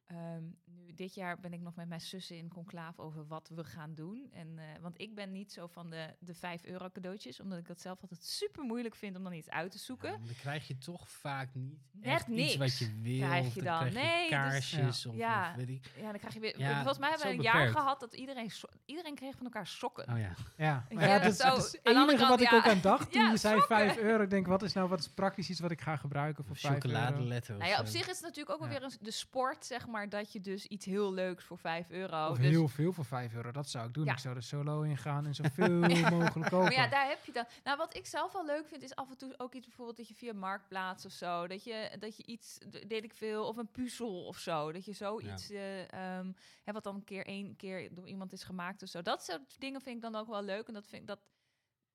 Ehm, nu, dit jaar ben ik nog met mijn zussen in conclave over wat we gaan doen. En, eh, want ik ben niet zo van de, de 5 euro cadeautjes, omdat ik dat zelf altijd super moeilijk vind om dan iets uit te zoeken. Ja, dan krijg je toch vaak niet Net echt iets wat niks je wil. krijg je dan. dan. krijg je Nee, dus- kaarsjes of, Ja. of weet ik. Ja, dan krijg je weer. Ja, volgens mij hebben we een jaar gehad dat iedereen, so- iedereen kreeg van elkaar sokken. Oh ja. Ja, Ja, maar ja, dat, is- zo, dat is het enige kant, wat ik ook aan dacht [laughs] toen Ja, je zei sokken. 5 euro. Ik denk, wat is nou wat is praktisch iets wat ik ga gebruiken voor 5 euro? Chocoladeletter of Nou ja, op zo. zich is het natuurlijk ook wel Ja. weer een, de sport, zeg maar, dat je dus iets heel leuks voor 5 euro. Of dus, heel veel voor 5 euro, dat zou ik doen. Ja. Ik zou er solo in gaan en zoveel [laughs] mogelijk kopen. maar ja, daar heb je dan. Nou, wat ik zelf wel leuk vind, is af en toe ook iets bijvoorbeeld dat je via Marktplaats of zo, dat je, dat je iets, deed ik veel, of een puzzel of zo, dat je zoiets, eh ehm, hè, wat dan een keer één keer door iemand is gemaakt of zo. Dat soort dingen vind ik dan ook wel leuk en dat vind ik dat.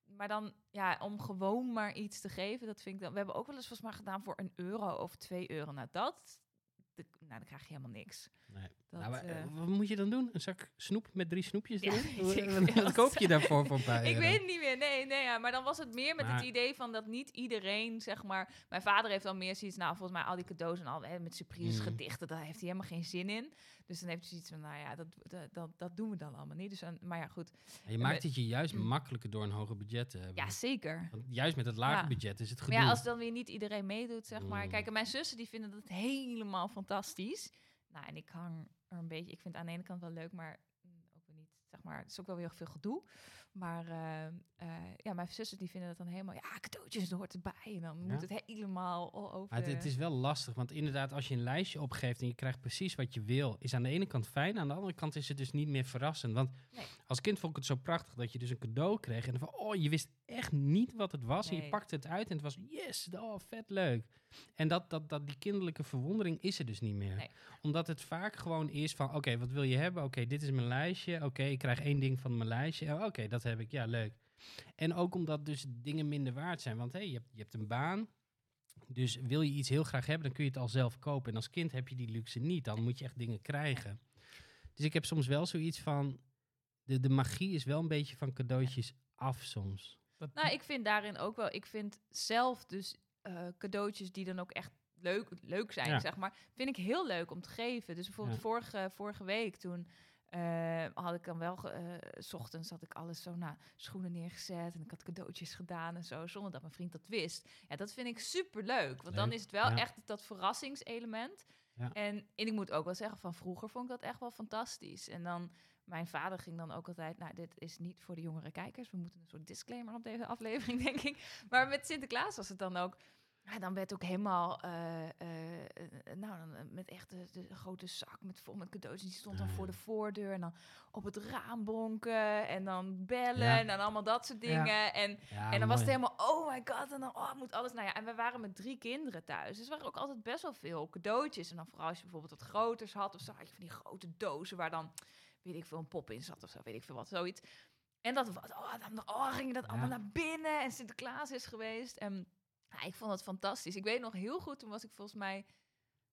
Maar dan, ja, om gewoon maar iets te geven, dat vind ik dan. We hebben ook wel eens volgens mij gedaan voor een euro of twee euro. Nou, dat, nou, dan krijg je helemaal niks. Nee. Dat, Nou, maar, eh, eh, wat moet je dan doen? Een zak snoep met drie snoepjes erin? [laughs] Wat- koop je daarvoor voor paar [laughs] Ik weet het niet meer. Nee, nee, ja. Maar dan was het meer met Maar- het idee van dat niet iedereen, zeg maar. Mijn vader heeft dan meer zoiets, nou, volgens mij al die cadeaus en al hè, met surprise Mm. gedichten, daar heeft hij helemaal geen zin in. Dus dan heeft hij zoiets van, nou ja, dat, dat, dat, dat doen we dan allemaal niet. Dus maar ja, goed. En je maakt het je juist Mm. makkelijker door een hoger budget te hebben. Ja, zeker. Want juist met het lage Ja. budget is het Maar gedoe. ja, als dan weer niet iedereen meedoet, zeg maar. Mm. Kijk, en mijn zussen die vinden dat helemaal fantastisch. Nou, en ik hang er een beetje... Ik vind het aan de ene kant wel leuk, maar mm, ook weer niet, zeg maar... Het is ook wel weer veel gedoe. Maar eh, eh, ja, mijn zussen die vinden dat dan helemaal... Ja, cadeautjes, hoort erbij. En dan Ja. moet het helemaal o- over... Het, het is wel lastig, want inderdaad, als je een lijstje opgeeft en je krijgt precies wat je wil, is aan de ene kant fijn, aan de andere kant is het dus niet meer verrassend. Want Nee. als kind vond ik het zo prachtig dat je dus een cadeau kreeg en dan van, oh, je wist echt niet wat het was en je pakte het uit en het was, yes, oh, vet leuk. En dat, dat, dat, die kinderlijke verwondering is er dus niet meer. Nee. Omdat het vaak gewoon is van, oké, wat wil je hebben? Oké, dit is mijn lijstje. Oké, ik krijg één ding van mijn lijstje. Oké, dat heb ik. Ja, leuk. En ook omdat dus dingen minder waard zijn. Want hey, je, hebt, je hebt een baan. Dus wil je iets heel graag hebben, dan kun je het al zelf kopen. En als kind heb je die luxe niet. Dan moet je echt dingen krijgen. Dus ik heb soms wel zoiets van... De, de magie is wel een beetje van cadeautjes af soms. Dat- Nou, ik vind daarin ook wel... Ik vind zelf dus eh, cadeautjes die dan ook echt leuk, leuk zijn, Ja. zeg maar... vind ik heel leuk om te geven. Dus bijvoorbeeld Ja. vorige, vorige week toen... eh, had ik dan wel, eh, s ochtends had ik alles zo, nou, schoenen neergezet en ik had cadeautjes gedaan en zo, zonder dat mijn vriend dat wist. Ja, dat vind ik super leuk, want dan is het wel ja. echt dat verrassingselement. Ja. En, en ik moet ook wel zeggen, van vroeger vond ik dat echt wel fantastisch. En dan, mijn vader ging dan ook altijd, nou, dit is niet voor de jongere kijkers. We moeten een soort disclaimer op deze aflevering, denk ik. [laughs] Maar met Sinterklaas was het dan ook, Ja, dan werd ook helemaal, eh, nou, dan, eh, met echt de, de grote zak met vol met cadeaus. Die stond dan voor de voordeur en dan op het raam bonken en dan bellen Ja. en dan allemaal dat soort dingen. En, Ja, en dan was het helemaal, oh my god, en dan oh, moet alles. Nou ja, en we waren met drie kinderen thuis. Dus er waren ook altijd best wel veel cadeautjes. En dan vooral als je bijvoorbeeld wat groters had of zo, had je van die grote dozen waar dan, weet ik veel, een pop in zat of zo, weet ik veel wat, zoiets. En dat was, oh, dan oh, ging dat allemaal naar binnen en Sinterklaas is geweest. En ik vond het fantastisch. Ik weet nog heel goed, toen was ik volgens mij,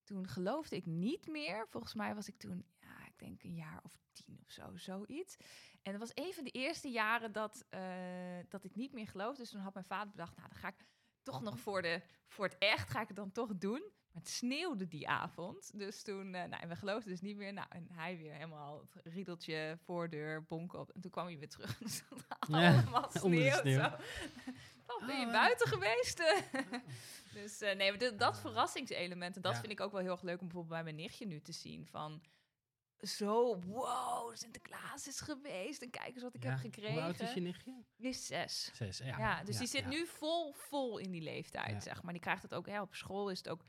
toen geloofde ik niet meer. Volgens mij was ik toen, ja, ik denk een jaar of tien of zo, zoiets. En dat was een van de eerste jaren dat, eh, dat ik niet meer geloofde. Dus toen had mijn vader bedacht, nou, dan ga ik toch nog voor, de, voor het echt, ga ik het dan toch doen. Maar het sneeuwde die avond. Dus toen, eh, nou, en we geloofden dus niet meer. Nou, en hij weer helemaal het riedeltje, voordeur, bonk op. En toen kwam hij weer terug. [laughs] Dat Ja, allemaal [laughs] sneeuw. sneeuw. Zo. Oh, ben je Oh, buiten geweest? [laughs] dus eh, nee, maar dat verrassingselement. En dat Ja. vind ik ook wel heel erg leuk om bijvoorbeeld bij mijn nichtje nu te zien. Van zo, wow, Sinterklaas is geweest. En kijk eens wat ik Ja. heb gekregen. Hoe oud is je nichtje? Die is zes. Zes, ja. Ja, dus die zit nu vol, vol in die leeftijd, zeg maar. Die krijgt het ook, hè, op school is het ook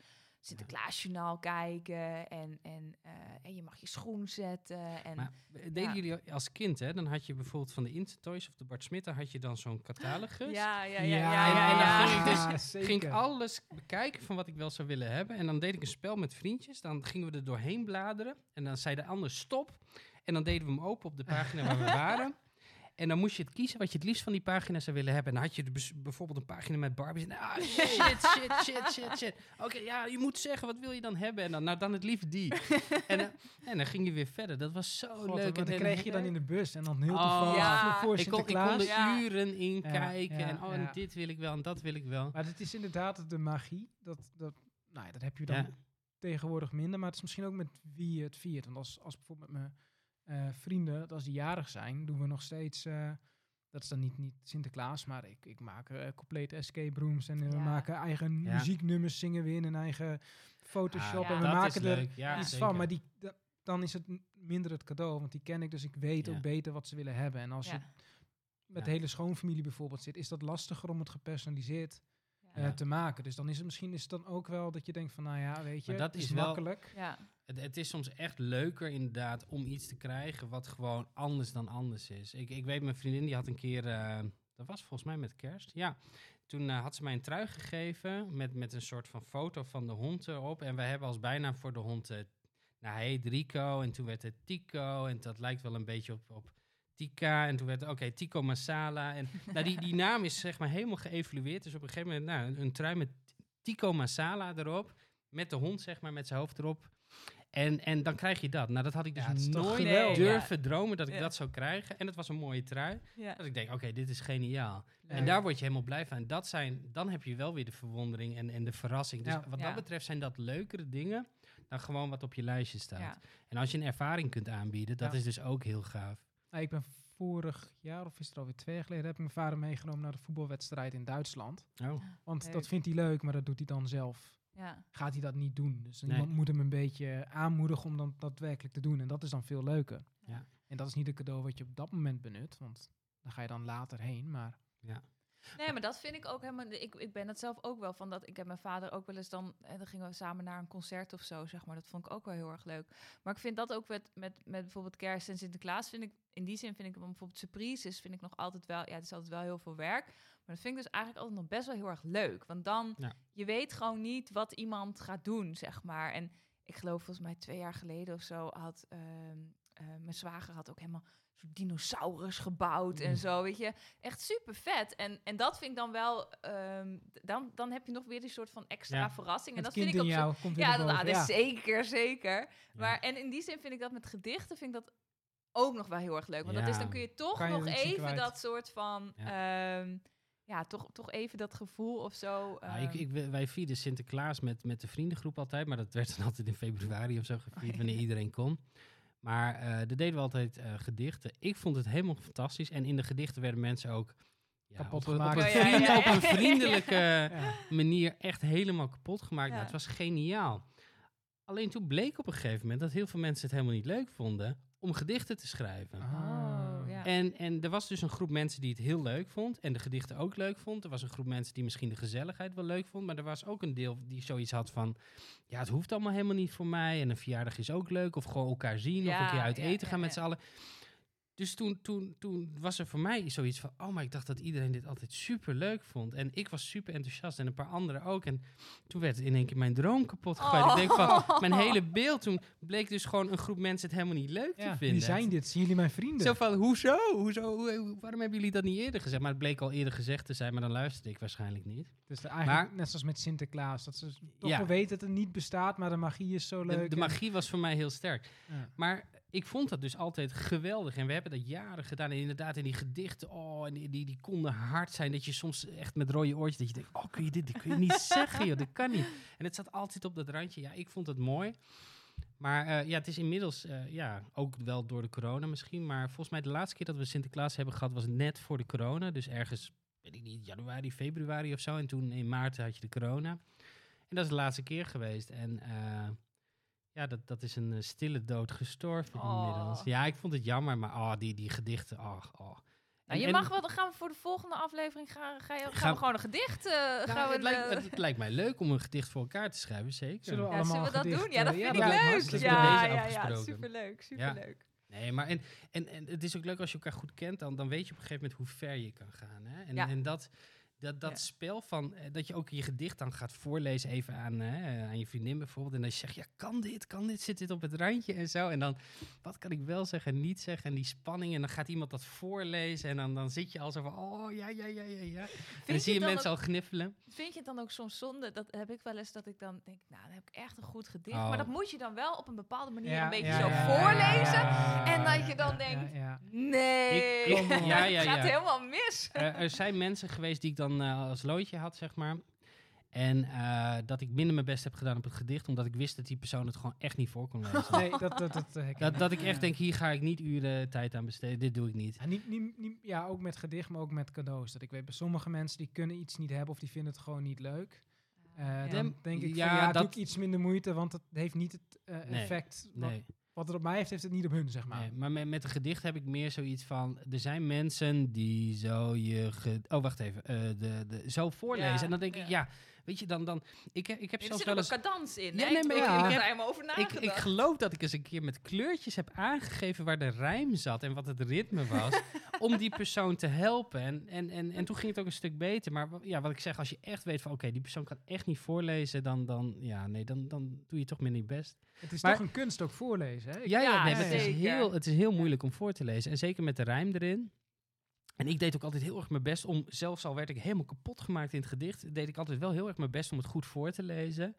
Sinterklaasjournaal kijken. En, en, eh, en je mag je schoen zetten. En, Maar deden Ja. jullie als kind, hè? Dan had je bijvoorbeeld van de Instant Toys of de Bart Smit, dan had je dan zo'n catalogus. ja, ja, ja, Ja, ja, ja, en dan ja. ging ik dus- [laughs] Ja, ging ik alles bekijken van wat ik wel zou willen hebben. En dan deed ik een spel met vriendjes. Dan gingen we er doorheen bladeren. En dan zei de ander stop. En dan deden we hem open op de pagina waar we [laughs] waren. En dan moest je het kiezen wat je het liefst van die pagina zou willen hebben. En dan had je bijvoorbeeld een pagina met Barbies. En, ah, shit, shit, shit, shit, shit. Oké, ja, je moet zeggen, wat wil je dan hebben? En dan, nou, dan het liefst die. [laughs] en, dan- en dan ging je weer verder. Dat was zo God, leuk. En dan kreeg je dan in de bus en dan heel Oh, toevallig ja. voor ik kon, ik kon er Ja. uren in Ja, kijken. ja, en oh, en dit wil ik wel en dat wil ik wel. Maar het is inderdaad de magie. Dat, dat, nou ja, dat heb je dan Ja. tegenwoordig minder. Maar het is misschien ook met wie je het viert. Want als, als bijvoorbeeld met mijn eh, vrienden, dat als die jarig zijn, doen we nog steeds... eh, dat is dan niet, niet Sinterklaas, maar ik, ik maak eh, complete escape rooms. En we maken eigen Ja. muzieknummers, zingen we in een eigen Photoshop. Ah, en ja. we dat maken er iets zeker. van. Maar die, da- dan is het minder het cadeau, want die ken ik. Dus ik weet Ja. ook beter wat ze willen hebben. En als je met Ja. de hele schoonfamilie bijvoorbeeld zit, is dat lastiger om het gepersonaliseerd Ja. te maken. Dus dan is het misschien is het dan ook wel dat je denkt van, nou ja, weet je, Maar dat het is, is wel- makkelijk. Ja. Het, het is soms echt leuker inderdaad om iets te krijgen wat gewoon anders dan anders is. Ik, ik weet, mijn vriendin die had een keer, eh, dat was volgens mij met kerst, ja. Toen eh, had ze mij een trui gegeven met, met een soort van foto van de hond erop. En wij hebben als bijnaam voor de hond, eh nou hij heet Rico en toen werd het Tico. En dat lijkt wel een beetje op, op Tika. En toen werd oké, Tico Masala. En [laughs] nou, die, die naam is zeg maar helemaal geëvalueerd. Dus op een gegeven moment, nou, een, trui met Tico Masala erop. Met de hond, zeg maar, met zijn hoofd erop. En, en dan krijg je dat. Nou, dat had ik dus Ja, nooit durven dromen dat ik Ja. dat zou krijgen. En het was een mooie trui. Ja. Dat ik denk, oké, dit is geniaal. En Ja. daar word je helemaal blij van. En dat zijn, dan heb je wel weer de verwondering en, en de verrassing. Dus Ja. wat Ja. dat betreft zijn dat leukere dingen dan gewoon wat op je lijstje staat. Ja. En als je een ervaring kunt aanbieden, dat Ja. is dus ook heel gaaf. Nou, ik ben vorig jaar, of is het alweer twee jaar geleden, heb ik mijn vader meegenomen naar de voetbalwedstrijd in Duitsland. Oh, Want Leuk. dat vindt hij leuk, maar dat doet hij dan zelf. Ja. Gaat hij dat niet doen. Dus Nee. iemand moet hem een beetje aanmoedigen om dan daadwerkelijk te doen. En dat is dan veel leuker. Ja. En dat is niet een cadeau wat je op dat moment benut, want dan ga je dan later heen. Maar Nee, maar dat vind ik ook helemaal. Ik, ik ben het zelf ook wel van dat. Ik heb mijn vader ook wel eens dan. En dan gingen we samen naar een concert of zo, zeg maar. Dat vond ik ook wel heel erg leuk. Maar ik vind dat ook met, met, met bijvoorbeeld Kerst en Sinterklaas. Vind ik in die zin vind ik bijvoorbeeld surprises. Vind ik nog altijd wel. Ja, het is altijd wel heel veel werk. Maar dat vind ik dus eigenlijk altijd nog best wel heel erg leuk. Want dan. Ja. Je weet gewoon niet wat iemand gaat doen, zeg maar. En ik geloof volgens mij twee jaar geleden of zo had. ehm, eh, mijn zwager had ook helemaal soort dinosaurus gebouwd en Mm. zo, weet je. Echt super vet. En, en dat vind ik dan wel, ehm, dan, dan heb je nog weer die soort van extra Ja. verrassing. En het dat vind ik op jou komt Ja, dat, Ja. is zeker, zeker. Maar en in die zin vind ik dat met gedichten vind ik dat ook nog wel heel erg leuk. Want dat is, dan kun je toch je nog even dat soort van, ja, ja toch, toch even dat gevoel of zo. Nou, ik, ehm, ik, wij vierden Sinterklaas met, met de vriendengroep altijd, maar dat werd dan altijd in februari of zo gevierd, wanneer [laughs] iedereen kon. Maar eh daar deden we altijd eh, gedichten. Ik vond het helemaal fantastisch. En in de gedichten werden mensen ook ja, Kapot op, een- op, gemaakt. een vriend- ja, op een vriendelijke [laughs] Ja. manier echt helemaal kapot gemaakt. Nou, het was geniaal. Alleen toen bleek op een gegeven moment dat heel veel mensen het helemaal niet leuk vonden om gedichten te schrijven. Ah. En, en er was dus een groep mensen die het heel leuk vond. En de gedichten ook leuk vond. Er was een groep mensen die misschien de gezelligheid wel leuk vond. Maar er was ook een deel die zoiets had van... Ja, het hoeft allemaal helemaal niet voor mij. En een verjaardag is ook leuk. Of gewoon elkaar zien. of een keer uit ja, eten gaan met z'n allen. Dus toen, toen, toen was er voor mij zoiets van... Oh, maar ik dacht dat iedereen dit altijd super leuk vond. En ik was super enthousiast. En een paar anderen ook. En toen werd in één keer mijn droom kapot gegooid. Ik denk van... Mijn hele beeld toen bleek dus gewoon een groep mensen het helemaal niet leuk te Ja, vinden. wie zijn dit? Zien jullie mijn vrienden? Zo van, hoezo? hoezo? Hoe- hoe- waarom hebben jullie dat niet eerder gezegd? Maar het bleek al eerder gezegd te zijn, maar dan luisterde ik waarschijnlijk niet. Dus eigenlijk Maar- net zoals met Sinterklaas. Dat ze toch Ja. wel weten dat het niet bestaat, maar de magie is zo leuk. De, magie was voor mij heel sterk. Ja. Maar ik vond dat dus altijd geweldig. En we hebben dat jaren gedaan. En inderdaad, in die gedichten, oh, en die, die, die konden hard zijn. Dat je soms echt met rode oortjes, dat je denkt, oh, kun je dit, dit kun je niet [laughs] zeggen, joh, dat kan niet. En het zat altijd op dat randje. Ja, ik vond het mooi. Maar eh, ja, het is inmiddels, eh, ja, ook wel door de corona misschien. Maar volgens mij de laatste keer dat we Sinterklaas hebben gehad, was net voor de corona. Dus ergens, weet ik niet, januari, februari of zo. En toen in maart had je de corona. En dat is de laatste keer geweest. En eh, ja, dat, dat is een eh, stille dood gestorven Oh. inmiddels. Ja, ik vond het jammer, maar oh, die, die gedichten, oh, oh. Nou, je En- mag wel, dan gaan we voor de volgende aflevering gaan, ga je, gaan Gaan- we gewoon een gedicht. eh, Nou, gaan we het, lijkt, de- het, het lijkt mij leuk om een gedicht voor elkaar te schrijven, zeker. Zullen we ja, allemaal zullen we dat doen? Ja, dat vind ik leuk. Ja, ja, ja, superleuk, Ja. superleuk. Nee, maar en, en, en het is ook leuk als je elkaar goed kent, dan, dan weet je op een gegeven moment hoe ver je kan gaan. Hè? En, Ja. en dat, dat, dat Ja. spel van, eh, dat je ook je gedicht dan gaat voorlezen even aan, hè, aan je vriendin bijvoorbeeld. En dan zeg je, ja, kan dit, kan dit, zit dit op het randje en zo. En dan, wat kan ik wel zeggen en niet zeggen? En die spanning. En dan gaat iemand dat voorlezen en dan, dan zit je al zo van, oh, ja, ja, ja, ja, ja. En dan zie je mensen ook- al gniffelen. Vind je het dan ook soms zonde? Dat heb ik wel eens dat ik dan denk, nou, dan heb ik echt een goed gedicht. Oh. Maar dat moet je dan wel op een bepaalde manier Ja, een beetje ja, zo ja, voorlezen. ja, en dat je dan ja, denkt, ja, ja. Nee, Ik- ik- [laughs] ja, ja, het gaat ja. helemaal mis. er zijn mensen geweest die ik dan eh, als loodje had, zeg maar. En eh, dat ik minder mijn best heb gedaan op het gedicht, omdat ik wist dat die persoon het gewoon echt niet voor kon lezen. [laughs] Nee, dat, dat, dat, eh, dat, ik. dat ik echt denk, hier ga ik niet uren tijd aan besteden, dit doe ik niet. Ja, niet, niet, niet, ja, ook met gedicht, maar ook met cadeaus. Dat ik weet, bij sommige mensen die kunnen iets niet hebben of die vinden het gewoon niet leuk. Dan denk ik ja, van, ja, doe dat- ik iets minder moeite, want het heeft niet het Nee, effect. Wat, Nee, wat het op mij heeft, heeft het niet op hun, zeg maar. nee. maar met, met een gedicht heb ik meer zoiets van, er zijn mensen die zo je... ge- oh, wacht even. eh, de, de, zo voorlezen. Ja, en dan denk ik, ja. Weet je, dan... dan ik, heb- ik heb Er zelfs zit wel ook eens... een cadans in. Ja, hè? nee, ik maar ik, ik- heb ik er heb- helemaal over Ik, nagedacht. ik geloof dat ik eens een keer met kleurtjes heb aangegeven waar de rijm zat en wat het ritme was. [laughs] om die persoon te helpen. En, en, en, en toen ging het ook een stuk beter. Maar ja, wat ik zeg, als je echt weet van oké, die persoon kan echt niet voorlezen, dan, dan, ja, nee, dan, dan doe je toch minder je best. Het is Maar- toch een kunst ook voorlezen, hè? Ik- Ja, ja, Ja, nee, het, is heel, het is heel moeilijk om voor te lezen. En zeker met de rijm erin. En ik deed ook altijd heel erg mijn best om, zelfs al werd ik helemaal kapot gemaakt in het gedicht, deed ik altijd wel heel erg mijn best om het goed voor te lezen.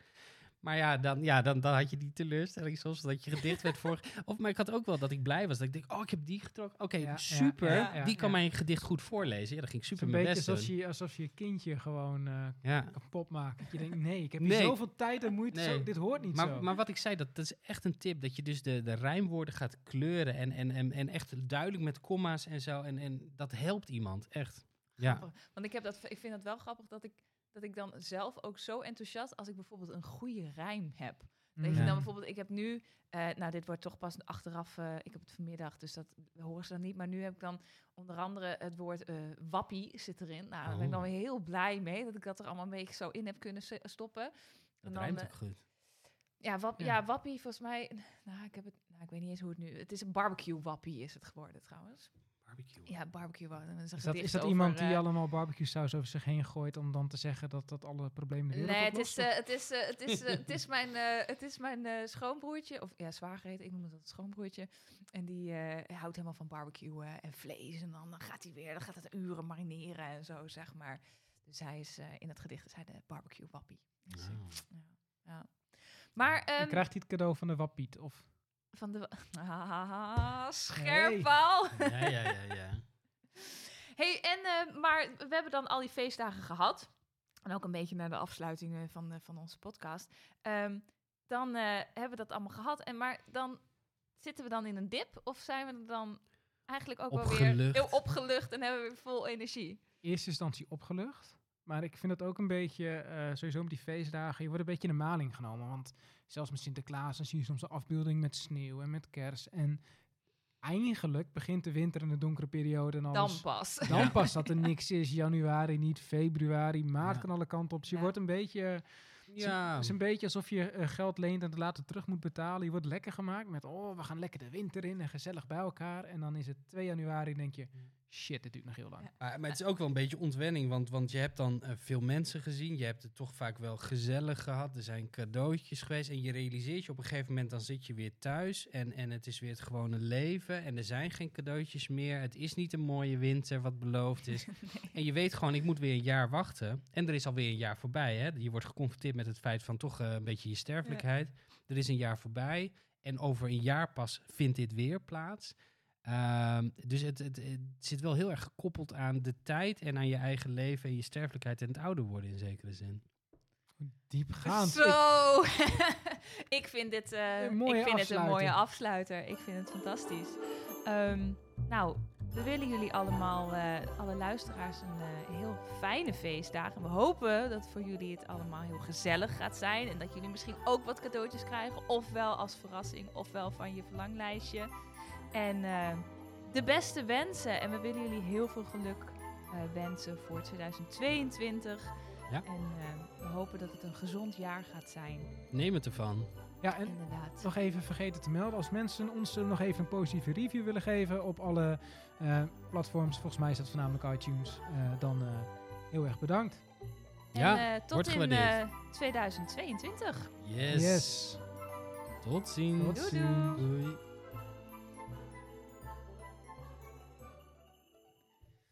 Maar ja, dan, ja dan, dan had je die teleurstelling soms dat je gedicht werd voor. [laughs] Of maar ik had ook wel dat ik blij was. Dat ik denk, oh, ik heb die getrokken. Oké, ja, super. ja, ja, die kan ja. mijn gedicht goed voorlezen. Ja, dan ging ik Het is super een mijn beetje best alsof doen. je, alsof je je kindje gewoon eh, Ja. kapot maakt. Dat je denkt, nee, ik heb hier Nee. zoveel tijd en moeite, Nee. zo, dit hoort niet Maar, zo. maar wat ik zei, dat, dat is echt een tip. Dat je dus de, de rijmwoorden gaat kleuren. En, en, en, en echt duidelijk met comma's en zo. En, en dat helpt iemand, echt. Ja. Want ik, heb dat, ik vind het wel grappig dat ik, dat ik dan zelf ook zo enthousiast... als ik bijvoorbeeld een goede rijm heb. Dat je Mm. dan bijvoorbeeld, ik heb nu, eh, nou dit wordt toch pas achteraf, eh, ik heb het vanmiddag, dus dat horen ze dan niet. Maar nu heb ik dan onder andere het woord eh, wappie zit erin. Nou, daar ben ik dan Oh. weer heel blij mee dat ik dat er allemaal een beetje zo in heb kunnen stoppen. Dat En dan, rijmt ook goed. Ja, wap, Ja. ja. wappie volgens mij, nou ik heb het, nou ik weet niet eens hoe het nu, het is een barbecue wappie is het geworden trouwens. Barbecue. Ja, barbecue is, dat, is dat over, iemand die eh, allemaal barbecue saus over zich heen gooit om dan te zeggen dat dat alle problemen de wereld Nee, het is, eh, het is, eh, het is, het is mijn, eh, het is mijn eh, schoonbroertje, of ja, zwager heet, ik noem het altijd schoonbroertje. En die eh, houdt helemaal van barbecue en vlees. En dan, dan gaat hij weer, dan gaat het uren marineren en zo, zeg maar. Dus hij is, eh, in het gedicht is hij de barbecue wappie. Dus, ja, ja. Maar ehm, krijgt hij het cadeau van de wappiet. Of, van de... [laughs] Ah, scherp Paul. Ja, ja, ja, ja. [laughs] Hey, en, eh, maar we hebben dan al die feestdagen gehad. En ook een beetje naar de afsluiting van, eh, van onze podcast. Ehm, dan eh, hebben we dat allemaal gehad. En maar dan zitten we dan in een dip? Of zijn we dan eigenlijk ook wel weer Opgelucht. heel opgelucht en hebben we weer vol energie? eerste instantie opgelucht. Maar ik vind het ook een beetje, eh, sowieso met die feestdagen, je wordt een beetje in de maling genomen. Want zelfs met Sinterklaas, dan zie je soms een afbeelding met sneeuw en met kers. En eigenlijk begint de winter en de donkere periode en Dan alles. pas. Dan pas dat er niks is. Januari niet, februari, maart Ja. kan alle kanten op. Dus je Ja. wordt een beetje... Ja, Het is een beetje alsof je eh, geld leent en het later terug moet betalen. Je wordt lekker gemaakt met, oh, we gaan lekker de winter in en gezellig bij elkaar. En dan is het 2 januari en denk je, shit, dit duurt nog heel lang. Ja. Maar, maar het is ook wel een beetje ontwenning, want, want je hebt dan eh, veel mensen gezien. Je hebt het toch vaak wel gezellig gehad. Er zijn cadeautjes geweest. En je realiseert je op een gegeven moment, dan zit je weer thuis. En, en het is weer het gewone leven. En er zijn geen cadeautjes meer. Het is niet een mooie winter wat beloofd is. [laughs] En je weet gewoon, ik moet weer een jaar wachten. En er is alweer een jaar voorbij. Hè? Je wordt geconfronteerd met het feit van toch eh, een beetje je sterfelijkheid. Er is een jaar voorbij. En over een jaar pas vindt dit weer plaats. Ehm, dus het, het, het zit wel heel erg gekoppeld aan de tijd en aan je eigen leven en je sterfelijkheid en het ouder worden in zekere zin. Diepgaand. Zo! [laughs] ik vind dit eh, Een mooie ik vind het een mooie afsluiter. afsluiter. Ik vind het fantastisch. Ehm, nou, we willen jullie allemaal, eh, alle luisteraars, een eh, heel fijne feestdagen. We hopen dat voor jullie het allemaal heel gezellig gaat zijn. En dat jullie misschien ook wat cadeautjes krijgen. Ofwel als verrassing, ofwel van je verlanglijstje. En eh, de beste wensen. En we willen jullie heel veel geluk eh, wensen voor 2022. Ja. En eh, we hopen dat het een gezond jaar gaat zijn. Neem het ervan. Ja, en Inderdaad. nog even vergeten te melden. Als mensen ons nog even een positieve review willen geven op alle eh, platforms. Volgens mij is dat voornamelijk iTunes. eh, dan eh, heel erg bedankt. Ja, en, tot wordt in gewaardeerd. eh, 2022. Yes. Yes. Tot ziens. Tot Doei, ziens. doei. Doei.